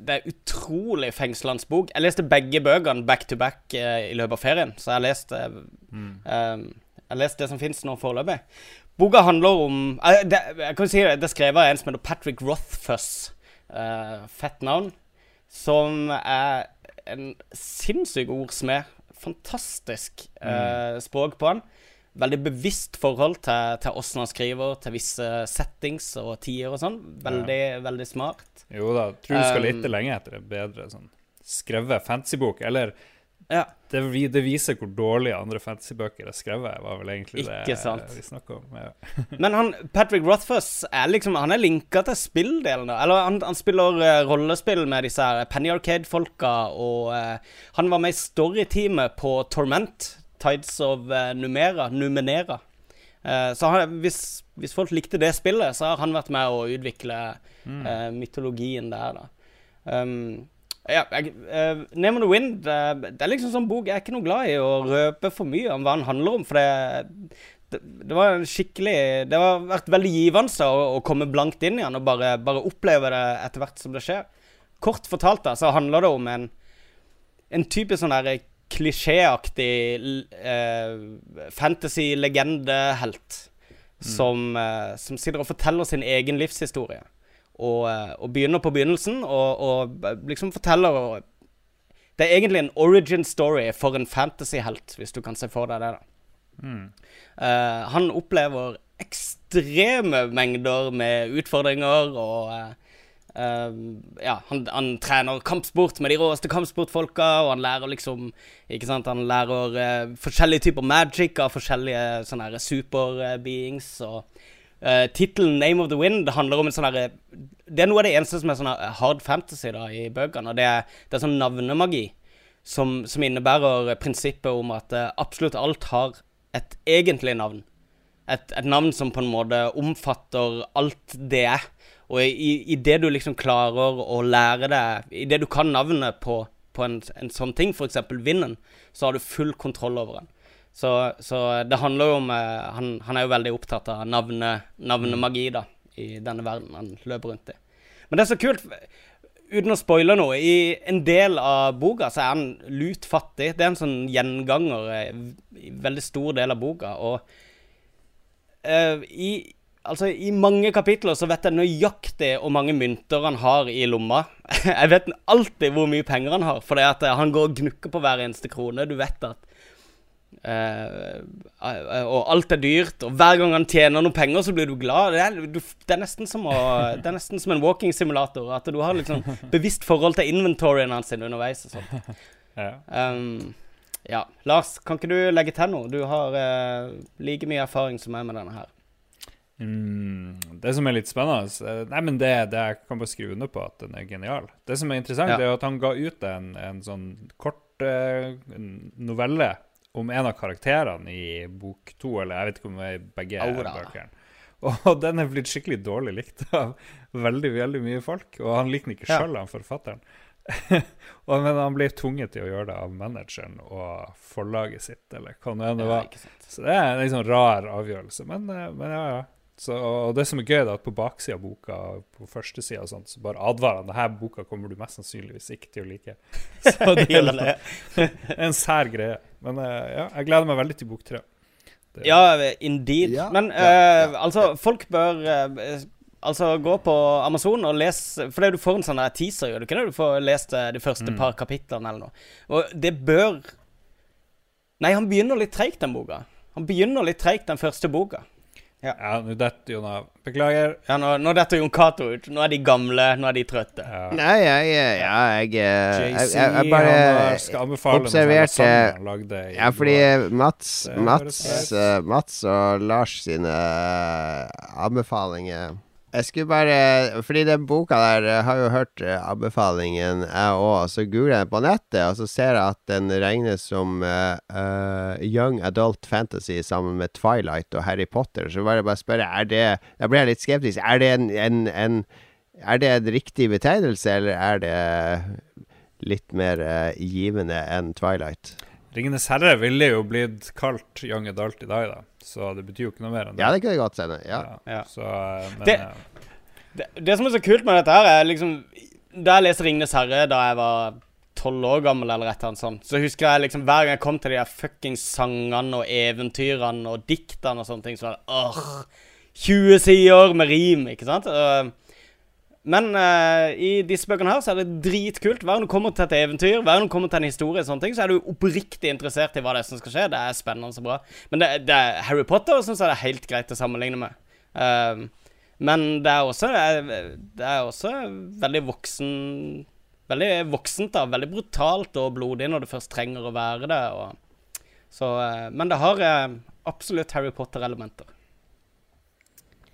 det er utrolig fengslende bok. Jeg leste begge bøkene back to back uh, i løpet av ferien, så jeg har lest eh, um, Jeg har lest det som fins nå foreløpig. Boka handler om det, Jeg kan si det, det er skrevet av en som heter Patrick Rothfuss. fett navn. Som er en sinnssyk ordsmed. Fantastisk eh, språk på han. Veldig bevisst forhold til, til åssen han skriver, til visse settings og tider og sånn. Veldig, veldig smart. Jo da, tror du skal Um, lete lenge etter en bedre sånn skrevet fantasybok. Eller Ja. det, det viser hvor dårlige andre fantasybøker er skrevet, var vel egentlig Ikke det sant. vi snakka om. Ja. Men han, Patrick Rothfuss er liksom Han er linka til spilldelen. Eller han, han spiller uh, rollespill med disse her Penny Arcade-folka, og uh, han var med i storyteamet på Torment. Tides of uh, Numera. Numenera. Så han, hvis, hvis folk likte det spillet, så har han vært med å utvikle eh, mytologien der, da. Um, ja, jeg, uh, Name of the Wind uh, Det er liksom sånn bok jeg er ikke noe glad i å røpe for mye om hva den handler om, for det det, det var en skikkelig Det har vært veldig givende å, å komme blankt inn i den og bare, bare oppleve det etter hvert som det skjer. Kort fortalt da, så handler det om en En typisk sånn der klisjéaktig uh, fantasy-legende-helt som, eh, som sitter og forteller sin egen livshistorie. Og, eh, og begynner på begynnelsen og, og liksom forteller og, Det er egentlig en origin story for en fantasy-helt, hvis du kan se for deg det. da. Eh, han opplever ekstreme mengder med utfordringer og uh, Uh, Ja, han, han trener kampsport med de råeste kampsportfolka, og han lærer liksom Ikke sant, han lærer uh, forskjellige typer magic av forskjellige sånne her superbeings. og uh, Tittelen 'Name of the Wind' handler om en sånn Det er noe av det eneste som er sånn hard fantasy da i bøkene, det er, det er sånn navnemagi. Som, som innebærer prinsippet om at uh, absolutt alt har et egentlig navn. Et, et navn som på en måte omfatter alt det er. Og i, i det du liksom klarer å lære deg I det du kan navnet på, på en, en sånn ting, f.eks. vinden, så har du full kontroll over den. Så, så det handler jo om eh, han, han er jo veldig opptatt av navne, navnemagi da, i denne verden han løper rundt i. Men det er så kult, uten å spoile noe, i en del av boka så er han lut fattig. Det er en sånn gjenganger eh, i veldig stor del av boka. Og eh, i, altså, i mange kapitler så vet jeg nøyaktig hvor mange mynter han har i lomma. jeg vet alltid hvor mye penger han har, for han går og gnukker på hver eneste krone. Du vet at eh, og alt er dyrt, og hver gang han tjener noen penger, så blir du glad. Det er, du, det er, nesten, som å, det er nesten som en walking simulator. At du har sånn bevisst forhold til inventoryen hans underveis og sånt. Ja. Um, ja. Lars, kan ikke du legge til noe? Du har uh, like mye erfaring som meg med denne her. Mm, det som er litt spennende Nei, men det, det jeg kan bare skrive under på at den er genial. Det som er interessant, Ja. er at han ga ut en, en sånn kort uh, novelle om en av karakterene i bok to, eller jeg vet ikke om det er begge Aura. bøkene. Og den er blitt skikkelig dårlig likt av veldig veldig mye folk. Og han liker den ikke Ja. han forfatteren. og, men han ble tvunget til å gjøre det av manageren og forlaget sitt, eller hva det nå var. Så det er en litt sånn rar avgjørelse, men, eh, men ja, ja. Så, og det som er gøy, er at på baksida av boka, på første sida og sånt, så bare advarer han denne boka kommer du mest sannsynligvis ikke til å like. Så det er en sær greie. Men eh, ja, jeg gleder meg veldig til bok tre. Ja, indeed. Ja, Men ja, ja, uh, altså, folk bør uh, Altså gå på Amazon og lese For du får en sånn teaser, gjør du ikke det? Du får lest eh, de første Mm. par kapitlene eller noe. Og det bør Nei, han begynner litt treigt, den boka. Han begynner litt treigt, den første boka. Ja, nå detter Jon av. Beklager. Ja, nå, nå detter Jon Cato ut. Nå er de gamle, nå er de trøtte. Ja. Nei, jeg Ja, jeg, eh, jeg, jeg, jeg bare observerte- i Ja, fordi. Mats, Mats, eh, Mats og Lars sine eh, anbefalinger Jeg skulle bare Fordi den boka der har jo hørt eh, anbefalingen, jeg òg. Så googler jeg på nettet, og så ser jeg at den regnes som uh, eh, young adult fantasy sammen med Twilight og Harry Potter. Så bare bare spørre Er det Da ble jeg litt skeptisk. Er det en, en, en Er det en riktig betegnelse, eller er det litt mer uh, givende enn Twilight? 'Ringenes herre' ville jo blitt kalt young adult i dag, da. Så det betyr jo ikke noe mer enn det. Ja, det kunne godt hende. Ja. Ja. Så, men, Det- eh, Det, det som er så kult med dette her, er liksom Da jeg leste 'Ringenes herre' da jeg var tolv år gammel, eller et eller annet sånt, så husker jeg liksom hver gang jeg kom til de her fuckings sangene og eventyrene og diktene og sånne ting, så var det åh 20 sider med rim, ikke sant? Og, men uh, i disse bøkene her så er det dritkult. Hver gang du kommer til et eventyr, hver gang du kommer til en historie, og sånne ting, så er du oppriktig interessert i hva det er som skal skje. Det er spennende så bra. Men det, det er Harry Potter syns jeg det er helt greit å sammenligne med. Uh, men det er også eh, Det er også veldig voksen Veldig voksent, da. Veldig brutalt og blodig når det først trenger å være det. Og, så, uh, men det har absolutt Harry Potter-elementer.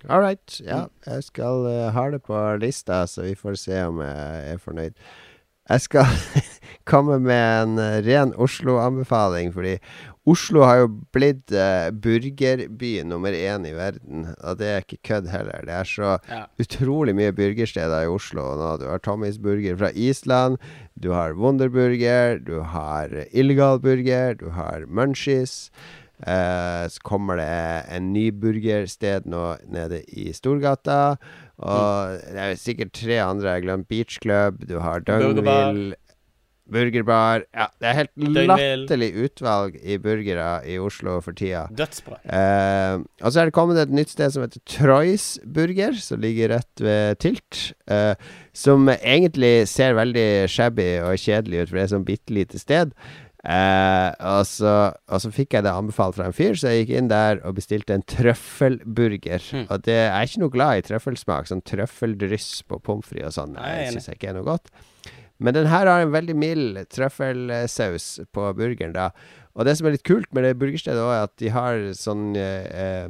All right. Ja, jeg skal uh, ha det på lista, så vi får se om jeg er fornøyd. Jeg skal komme med en eh, ren Oslo-anbefaling, fordi Oslo har jo blitt uh, burgerby nummer én i verden. Og det er ikke kødd heller. Det er så Ja. utrolig mye burgersteder i Oslo nå. Du har Tommys burger fra Island, du har Wonderburger, du har Illegal Burger, du har Munchies. Eh, så kommer det en ny burgersted nå nede i Storgata. Og det er sikkert tre andre. Jeg har glemt Beach Club, du har. Dungville Burgerbar. Ja, det er helt latterlig utvalg i burgere i Oslo for tida. Dødsbra. Eh, og så er det kommet et nytt sted som heter Troys Burger, som ligger rett ved Tilt. eh, som egentlig ser veldig shabby og kjedelig ut, for det er et sånn bitte lite sted. Eh, og, så, og så fikk jeg det anbefalt fra en fyr, så jeg gikk inn der og bestilte en trøffelburger. Mm. Og det jeg er ikke noe glad i trøffelsmak. Sånn trøffeldryss på pommes frites og sånn. Er syns jeg ikke er noe godt. Men den her har en veldig mild trøffelsaus på burgeren, da. Og det som er litt kult med det burgerstedet, er at de har sånn, eh,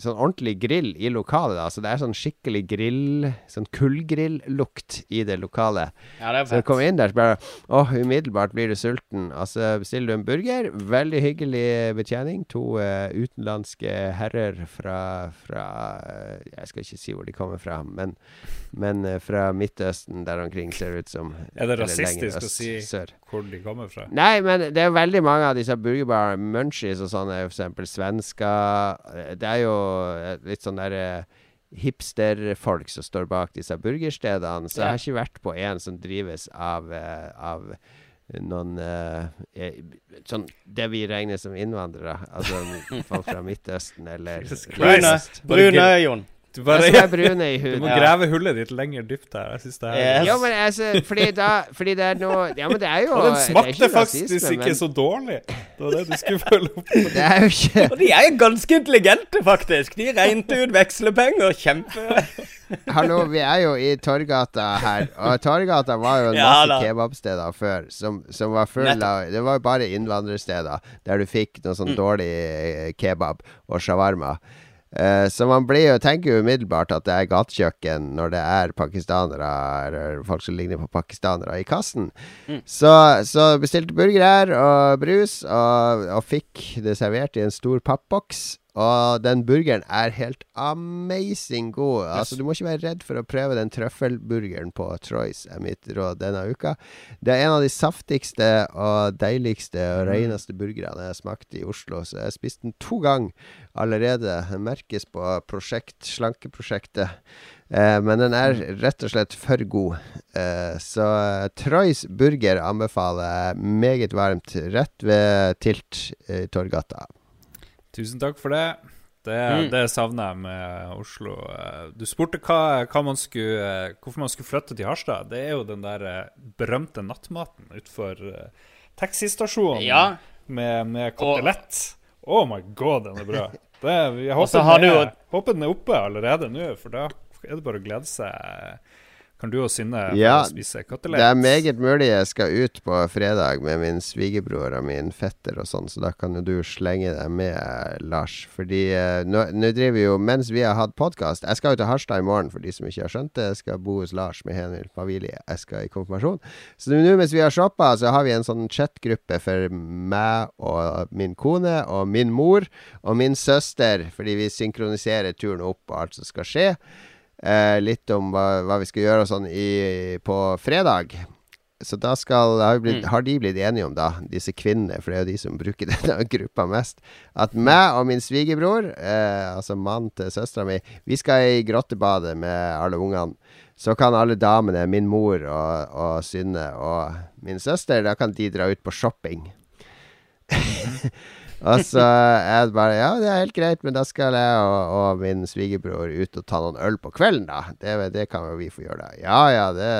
sånn ordentlig grill i lokalet. da Så det er sånn skikkelig grill Sånn kullgrillukt i det lokalet. Ja, det Så du kommer inn der, så bare Åh, umiddelbart blir du sulten. Altså, bestiller du en burger. Veldig hyggelig betjening. To eh, utenlandske herrer fra, fra eh, Jeg skal ikke si hvor de kommer fra, men, men eh, fra Midtøsten der omkring, ser det ut som. Er det rasistisk å si Sør. hvor de kommer fra? Nei, men det er veldig mange av disse burgerbarene, Munchies og sånne, f.eks. svensker. Eh, Det er jo eh, litt sånn derre hipsterfolk som står bak disse burgerstedene. Så jeg har ikke vært på en som drives av, eh, av noen eh, eh, Sånn det vi regner som innvandrere. Altså folk fra Midtøsten eller Brune, brune Jon. Du, bare, som er i huden. du må Ja. grave hullet ditt lenger dypt her. Jeg synes det er Yes. Ja, men altså, fordi da Fordi det er noe Ja, men det er jo Og den smakte ikke faktisk rasisme, ikke men så dårlig. Det var det du skulle følge opp. Det er jo ikke Og de er jo ganske intelligente, faktisk. De regnet ut vekslepenger. Kjempe Hallo, vi er jo i Torgata her, og Torgata var jo en Ja masse kebabsteder før som, som var full av Det var jo bare innvandrersteder der du fikk noe Mm. sånn dårlig eh, kebab og shawarma. Eh, så man blir jo tenker jo umiddelbart at det er gatekjøkken når det er pakistanere eller folk som ligner på pakistanere i kassen. Mm. Så, så bestilte burger her og brus og, og fikk det servert i en stor pappboks. Og den burgeren er helt amazing god. Altså Du må ikke være redd for å prøve den trøffelburgeren på Troys, er mitt råd denne uka. Det er en av de saftigste og deiligste og reneste burgerne jeg har smakt i Oslo. Så jeg har spist den to ganger allerede. Den merkes på prosjekt, slankeprosjektet. Eh, men den er rett og slett for god. Eh, så eh, Troys burger anbefaler jeg meget varmt rett ved Tilt i Torgata. Tusen takk for det. Det, Mm. det savner jeg med Oslo. Du spurte hva, hva man skulle, hvorfor man skulle flytte til Harstad. Det er jo den der eh, berømte nattmaten utenfor eh, taxistasjonen Ja. med, med kotelett. Oh my god, den er bra. Det, jeg Og håper, har den du er, håper den er oppe allerede nå, for da er det bare å glede seg. Kan du og Synne Ja, spise kotelett? Det er meget mulig jeg skal ut på fredag med min svigerbror og min fetter og sånn, så da kan jo du slenge deg med, Lars. Fordi eh, nå, nå driver vi jo, mens vi har hatt podkast Jeg skal jo til Harstad i morgen, for de som ikke har skjønt det. Jeg skal bo hos Lars med Henrik Pavilje. Jeg skal i konfirmasjon. Så nå mens vi har shoppa, så har vi en sånn chatgruppe for meg og min kone og min mor og min søster, fordi vi synkroniserer turen opp og alt som skal skje. Eh, litt om hva, hva vi skal gjøre og sånn i, på fredag. Så da skal, har, blitt, mm. har de blitt enige om, da, disse kvinnene, for det er jo de som bruker denne gruppa mest, at meg og min svigerbror, eh, altså mannen til søstera mi, vi skal i grottebadet med alle ungene. Så kan alle damene, min mor og, og Synne og min søster, da kan de dra ut på shopping. Og så er det bare Ja, det er helt greit, men da skal jeg og, og min svigerbror ut og ta noen øl på kvelden, da. Det, det kan jo vi få gjøre, da. Ja ja, det,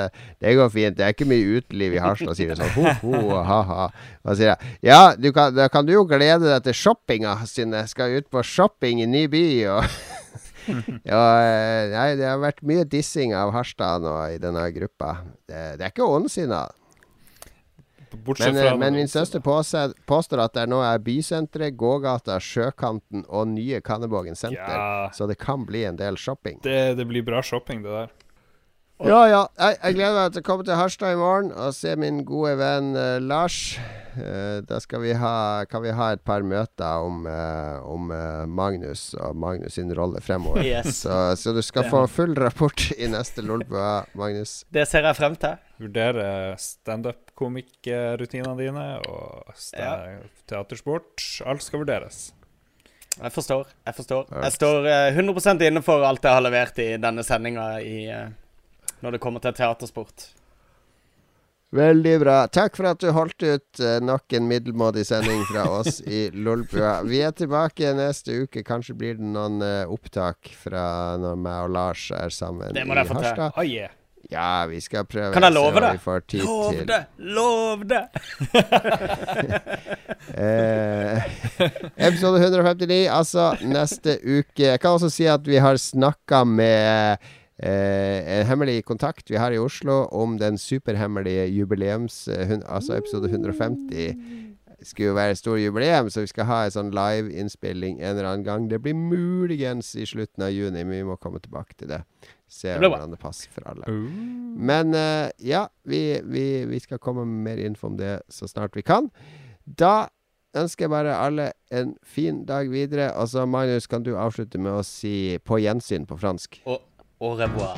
det går fint. Det er ikke mye uteliv i Harstad, sier vi sånn. Ho, ho, ha, ha. Og sier jeg ja, kan, da kan du jo glede deg til shoppinga, siden jeg Skal ut på shopping i ny by og Ja, eh, nei, det har vært mye dissing av Harstad nå i denne gruppa. Det, det er ikke ondsinna. Bortsett Men, fra eh, men min søster påstår, påstår at det nå er bysenteret, gågata, Sjøkanten og nye Kannevågen senter. Ja. Så det kan bli en del shopping. det, det blir bra shopping, det der. Ja, ja. Jeg, jeg gleder meg til å komme til Harstad i morgen og se min gode venn eh, Lars. Eh, da skal vi ha, kan vi ha et par møter om, eh, om eh, Magnus og Magnus sin rolle fremover. Yes. Så, så du skal få full rapport i neste Lolbua, Magnus. Det ser jeg frem til. Vurdere standup-komikkrutinene dine og Ja. teatersport. Alt skal vurderes. Jeg forstår. Jeg forstår. Jeg står eh, 100 inne for alt jeg har levert i denne sendinga eh, når det kommer til teatersport. Veldig bra. Takk for at du holdt ut eh, nok en middelmådig sending fra oss i Lolbua. Vi er tilbake neste uke. Kanskje blir det noen eh, opptak fra når meg og Lars er sammen Det må i. Harstad. Oh, yeah. Ja, vi skal prøve. Kan jeg love det? Lov det! Lov det! Eh, episode 159, altså neste uke. Jeg kan også si at vi har snakka med en hemmelig kontakt vi har i Oslo om den superhemmelige jubileums... eh, altså episode 150 skulle jo være et stort jubileum, så vi skal ha en sånn liveinnspilling en eller annen gang. Det blir muligens i slutten av juni, men vi må komme tilbake til det. Se Det hvordan det passer for alle. Men eh, ja, vi, vi, vi skal komme med mer info om det så snart vi kan. Da ønsker jeg bare alle en fin dag videre. Og så, Magnus, kan du avslutte med å si 'på gjensyn' på fransk? Og au revoir.